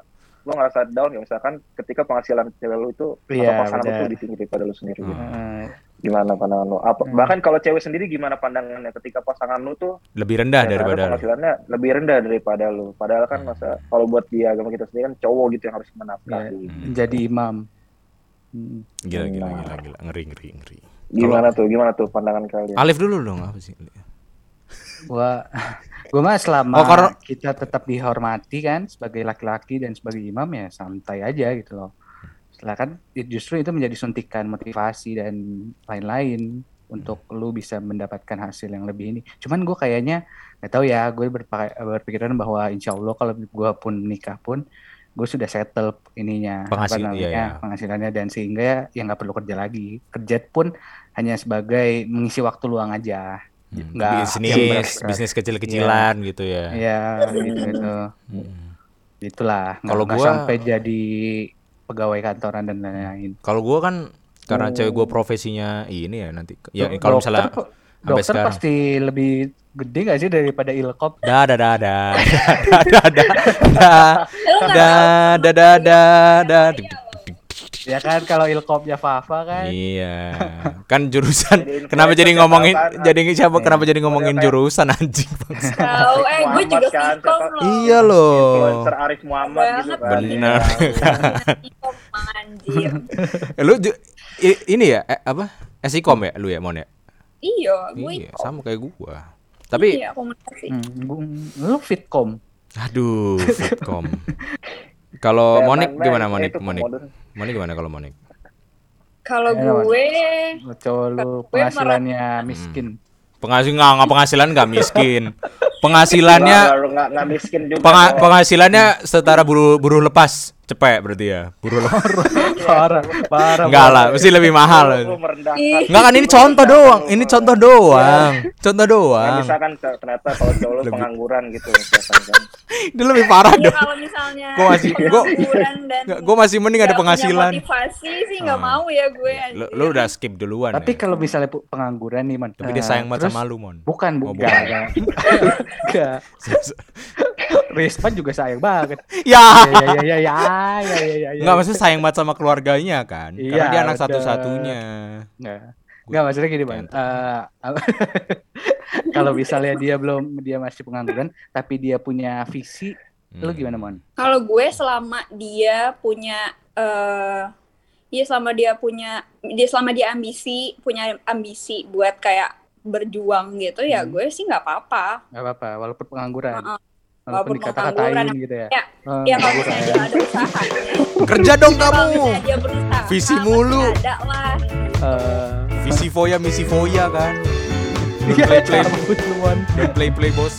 Speaker 4: lu ngerasa down ya misalkan ketika penghasilan cewek lu itu
Speaker 3: Iya,
Speaker 4: atau pasangan lu
Speaker 3: benar.
Speaker 4: tuh lebih tinggi daripada lu sendiri gitu.
Speaker 5: Hmm.
Speaker 3: Eh,
Speaker 4: Gimana pandangan lu? Apa
Speaker 3: Hmm.
Speaker 4: bahkan kalau cewek sendiri gimana pandangannya ketika pasangan lu tuh
Speaker 5: Lebih rendah
Speaker 4: Ya,
Speaker 5: daripada
Speaker 4: penghasilannya lebih rendah daripada lu. Padahal kan
Speaker 5: Hmm.
Speaker 4: masa kalau buat di agama kita sendiri kan cowok gitu yang harus menafkahi.
Speaker 5: Hmm.
Speaker 3: menjadi imam. Hmm.
Speaker 5: Gila, gila,
Speaker 4: Nah.
Speaker 5: gila, gila. Ngeri, ngeri, ngeri.
Speaker 4: Gimana tuh? Gimana tuh pandangan kalian?
Speaker 5: Alif dulu dong, apa sih?
Speaker 3: Gua gua mah selama
Speaker 5: Oh, karena-
Speaker 3: kita tetap dihormati kan sebagai laki-laki dan sebagai imam ya santai aja gitu loh. Setelah kan ya justru itu menjadi suntikan motivasi dan lain-lain untuk lu bisa mendapatkan hasil yang lebih ini. Cuman gue kayaknya nggak tahu ya, gue berpikiran bahwa insya Allah kalau gue pun nikah pun gue sudah settle ininya apa namanya
Speaker 5: iya, iya.
Speaker 3: penghasilannya dan sehingga ya nggak perlu kerja lagi. Kerja pun hanya sebagai mengisi waktu luang aja.
Speaker 5: Hmm,
Speaker 3: Nggak
Speaker 5: bisnis, bisnis kecil-kecilan gitu ya.
Speaker 3: Ya, gitu gitu.
Speaker 5: Hmm.
Speaker 3: Itulah. Nggak-
Speaker 5: Kalau gua-
Speaker 3: sampai jadi pegawai kantoran dan lain-lain.
Speaker 5: Kalau gua kan karena
Speaker 4: Oh.
Speaker 5: cewek gua profesinya ini ya nanti. Ya kalau misalnya
Speaker 3: dokter
Speaker 5: sekarang.
Speaker 3: pasti lebih gede gak sih daripada ilkop?
Speaker 5: Dah dah dah dah dah dah dah dah
Speaker 2: Lu nggak
Speaker 5: dah
Speaker 2: tahu
Speaker 3: Ya kan kalau ilkopnya Fafa kan.
Speaker 5: Iya, kan jurusan.
Speaker 4: Jadi
Speaker 5: Kenapa jadi ngomongin
Speaker 4: kan?
Speaker 5: jadi siapa? Kenapa jadi ngomongin
Speaker 4: kayak-
Speaker 5: jurusan anjing? bangsa.
Speaker 2: Tahu, eh gue juga
Speaker 4: kan, siapa-
Speaker 2: loh.
Speaker 5: Iya loh.
Speaker 4: Influencer Arif Muhammad gitu kan.
Speaker 2: Anjir.
Speaker 5: Eh, Lu ju- i- ini ya eh, apa? Esikom ya lu ya Mon ya?
Speaker 2: Iya, gue
Speaker 5: Iya, sama kayak gua. Tapi
Speaker 2: iya komunikasi.
Speaker 3: Hmm, lu fitkom.
Speaker 5: aduh, Fitkom. Kalau Monik gimana Monik? Monik. Monik gimana kalau Monik?
Speaker 2: Kalau
Speaker 3: Mas.
Speaker 2: gue
Speaker 3: Coba lu
Speaker 2: Gue
Speaker 3: penghasilannya miskin.
Speaker 5: Penghasilan nggak nggak penghasilan nggak miskin. Penghasilannya
Speaker 4: Nggak, miskin juga.
Speaker 5: penga- penghasilannya setara buruh buruh lepas cepet berarti ya. Buruh lepas.
Speaker 3: Parah, parah.
Speaker 5: Enggak lah, mesti lebih mahal. Enggak kan ini contoh doang. Ini contoh doang. Contoh
Speaker 4: Nah,
Speaker 5: doang.
Speaker 4: misalkan ternyata kalau cowok lu
Speaker 5: Lebih-
Speaker 4: pengangguran gitu misalkan kan.
Speaker 5: Ini lebih parah
Speaker 2: ya
Speaker 5: dong.
Speaker 2: kalau misalnya
Speaker 5: Gua masih- gua-
Speaker 2: pengangguran dan
Speaker 5: Nggak, Gua masih mending ada penghasilan.
Speaker 2: motivasi sih nggak
Speaker 5: Ah.
Speaker 2: mau ya gue.
Speaker 5: Lu, lu udah skip duluan.
Speaker 3: Tapi
Speaker 5: ya.
Speaker 3: kalau misalnya pengangguran nih, Man.
Speaker 5: Tapi dia sayang banget sama lu, Mon.
Speaker 3: Bukan,
Speaker 5: Oh,
Speaker 3: bukan.
Speaker 5: bukan.
Speaker 3: Enggak. Rispan juga sayang banget.
Speaker 5: ya.
Speaker 3: Ya ya ya ya ya ya ya. ya.
Speaker 5: Enggak maksudnya sayang banget sama keluarganya kan. Karena
Speaker 3: Iya,
Speaker 5: dia anak satu-satunya.
Speaker 3: Enggak. Enggak maksudnya gini, Bang. Eh, kalau misalnya dia belum dia masih pengangguran tapi dia punya visi, lu
Speaker 5: Hmm.
Speaker 3: gimana, Mon?
Speaker 2: Kalau gue selama dia punya eh ya selama dia punya dia selama dia ambisi punya ambisi buat kayak berjuang gitu ya
Speaker 3: Hmm.
Speaker 2: gue sih nggak apa-apa.
Speaker 3: Enggak apa-apa, walaupun pengangguran.
Speaker 2: Heeh.
Speaker 3: Walaupun
Speaker 2: Walaupun
Speaker 3: dikata-katain
Speaker 2: pengangguran,
Speaker 3: gitu ya.
Speaker 2: Ya,
Speaker 3: Eh,
Speaker 2: Ya kalau misalnya dia ada usaha.
Speaker 5: Kerja dong kamu.
Speaker 2: berusaha.
Speaker 5: Visi mulu.
Speaker 2: Ada lah.
Speaker 3: Eh,
Speaker 5: Visi foya, misi foya kan.
Speaker 3: Iya,
Speaker 5: Play play
Speaker 3: lu, Mon.
Speaker 5: play play bos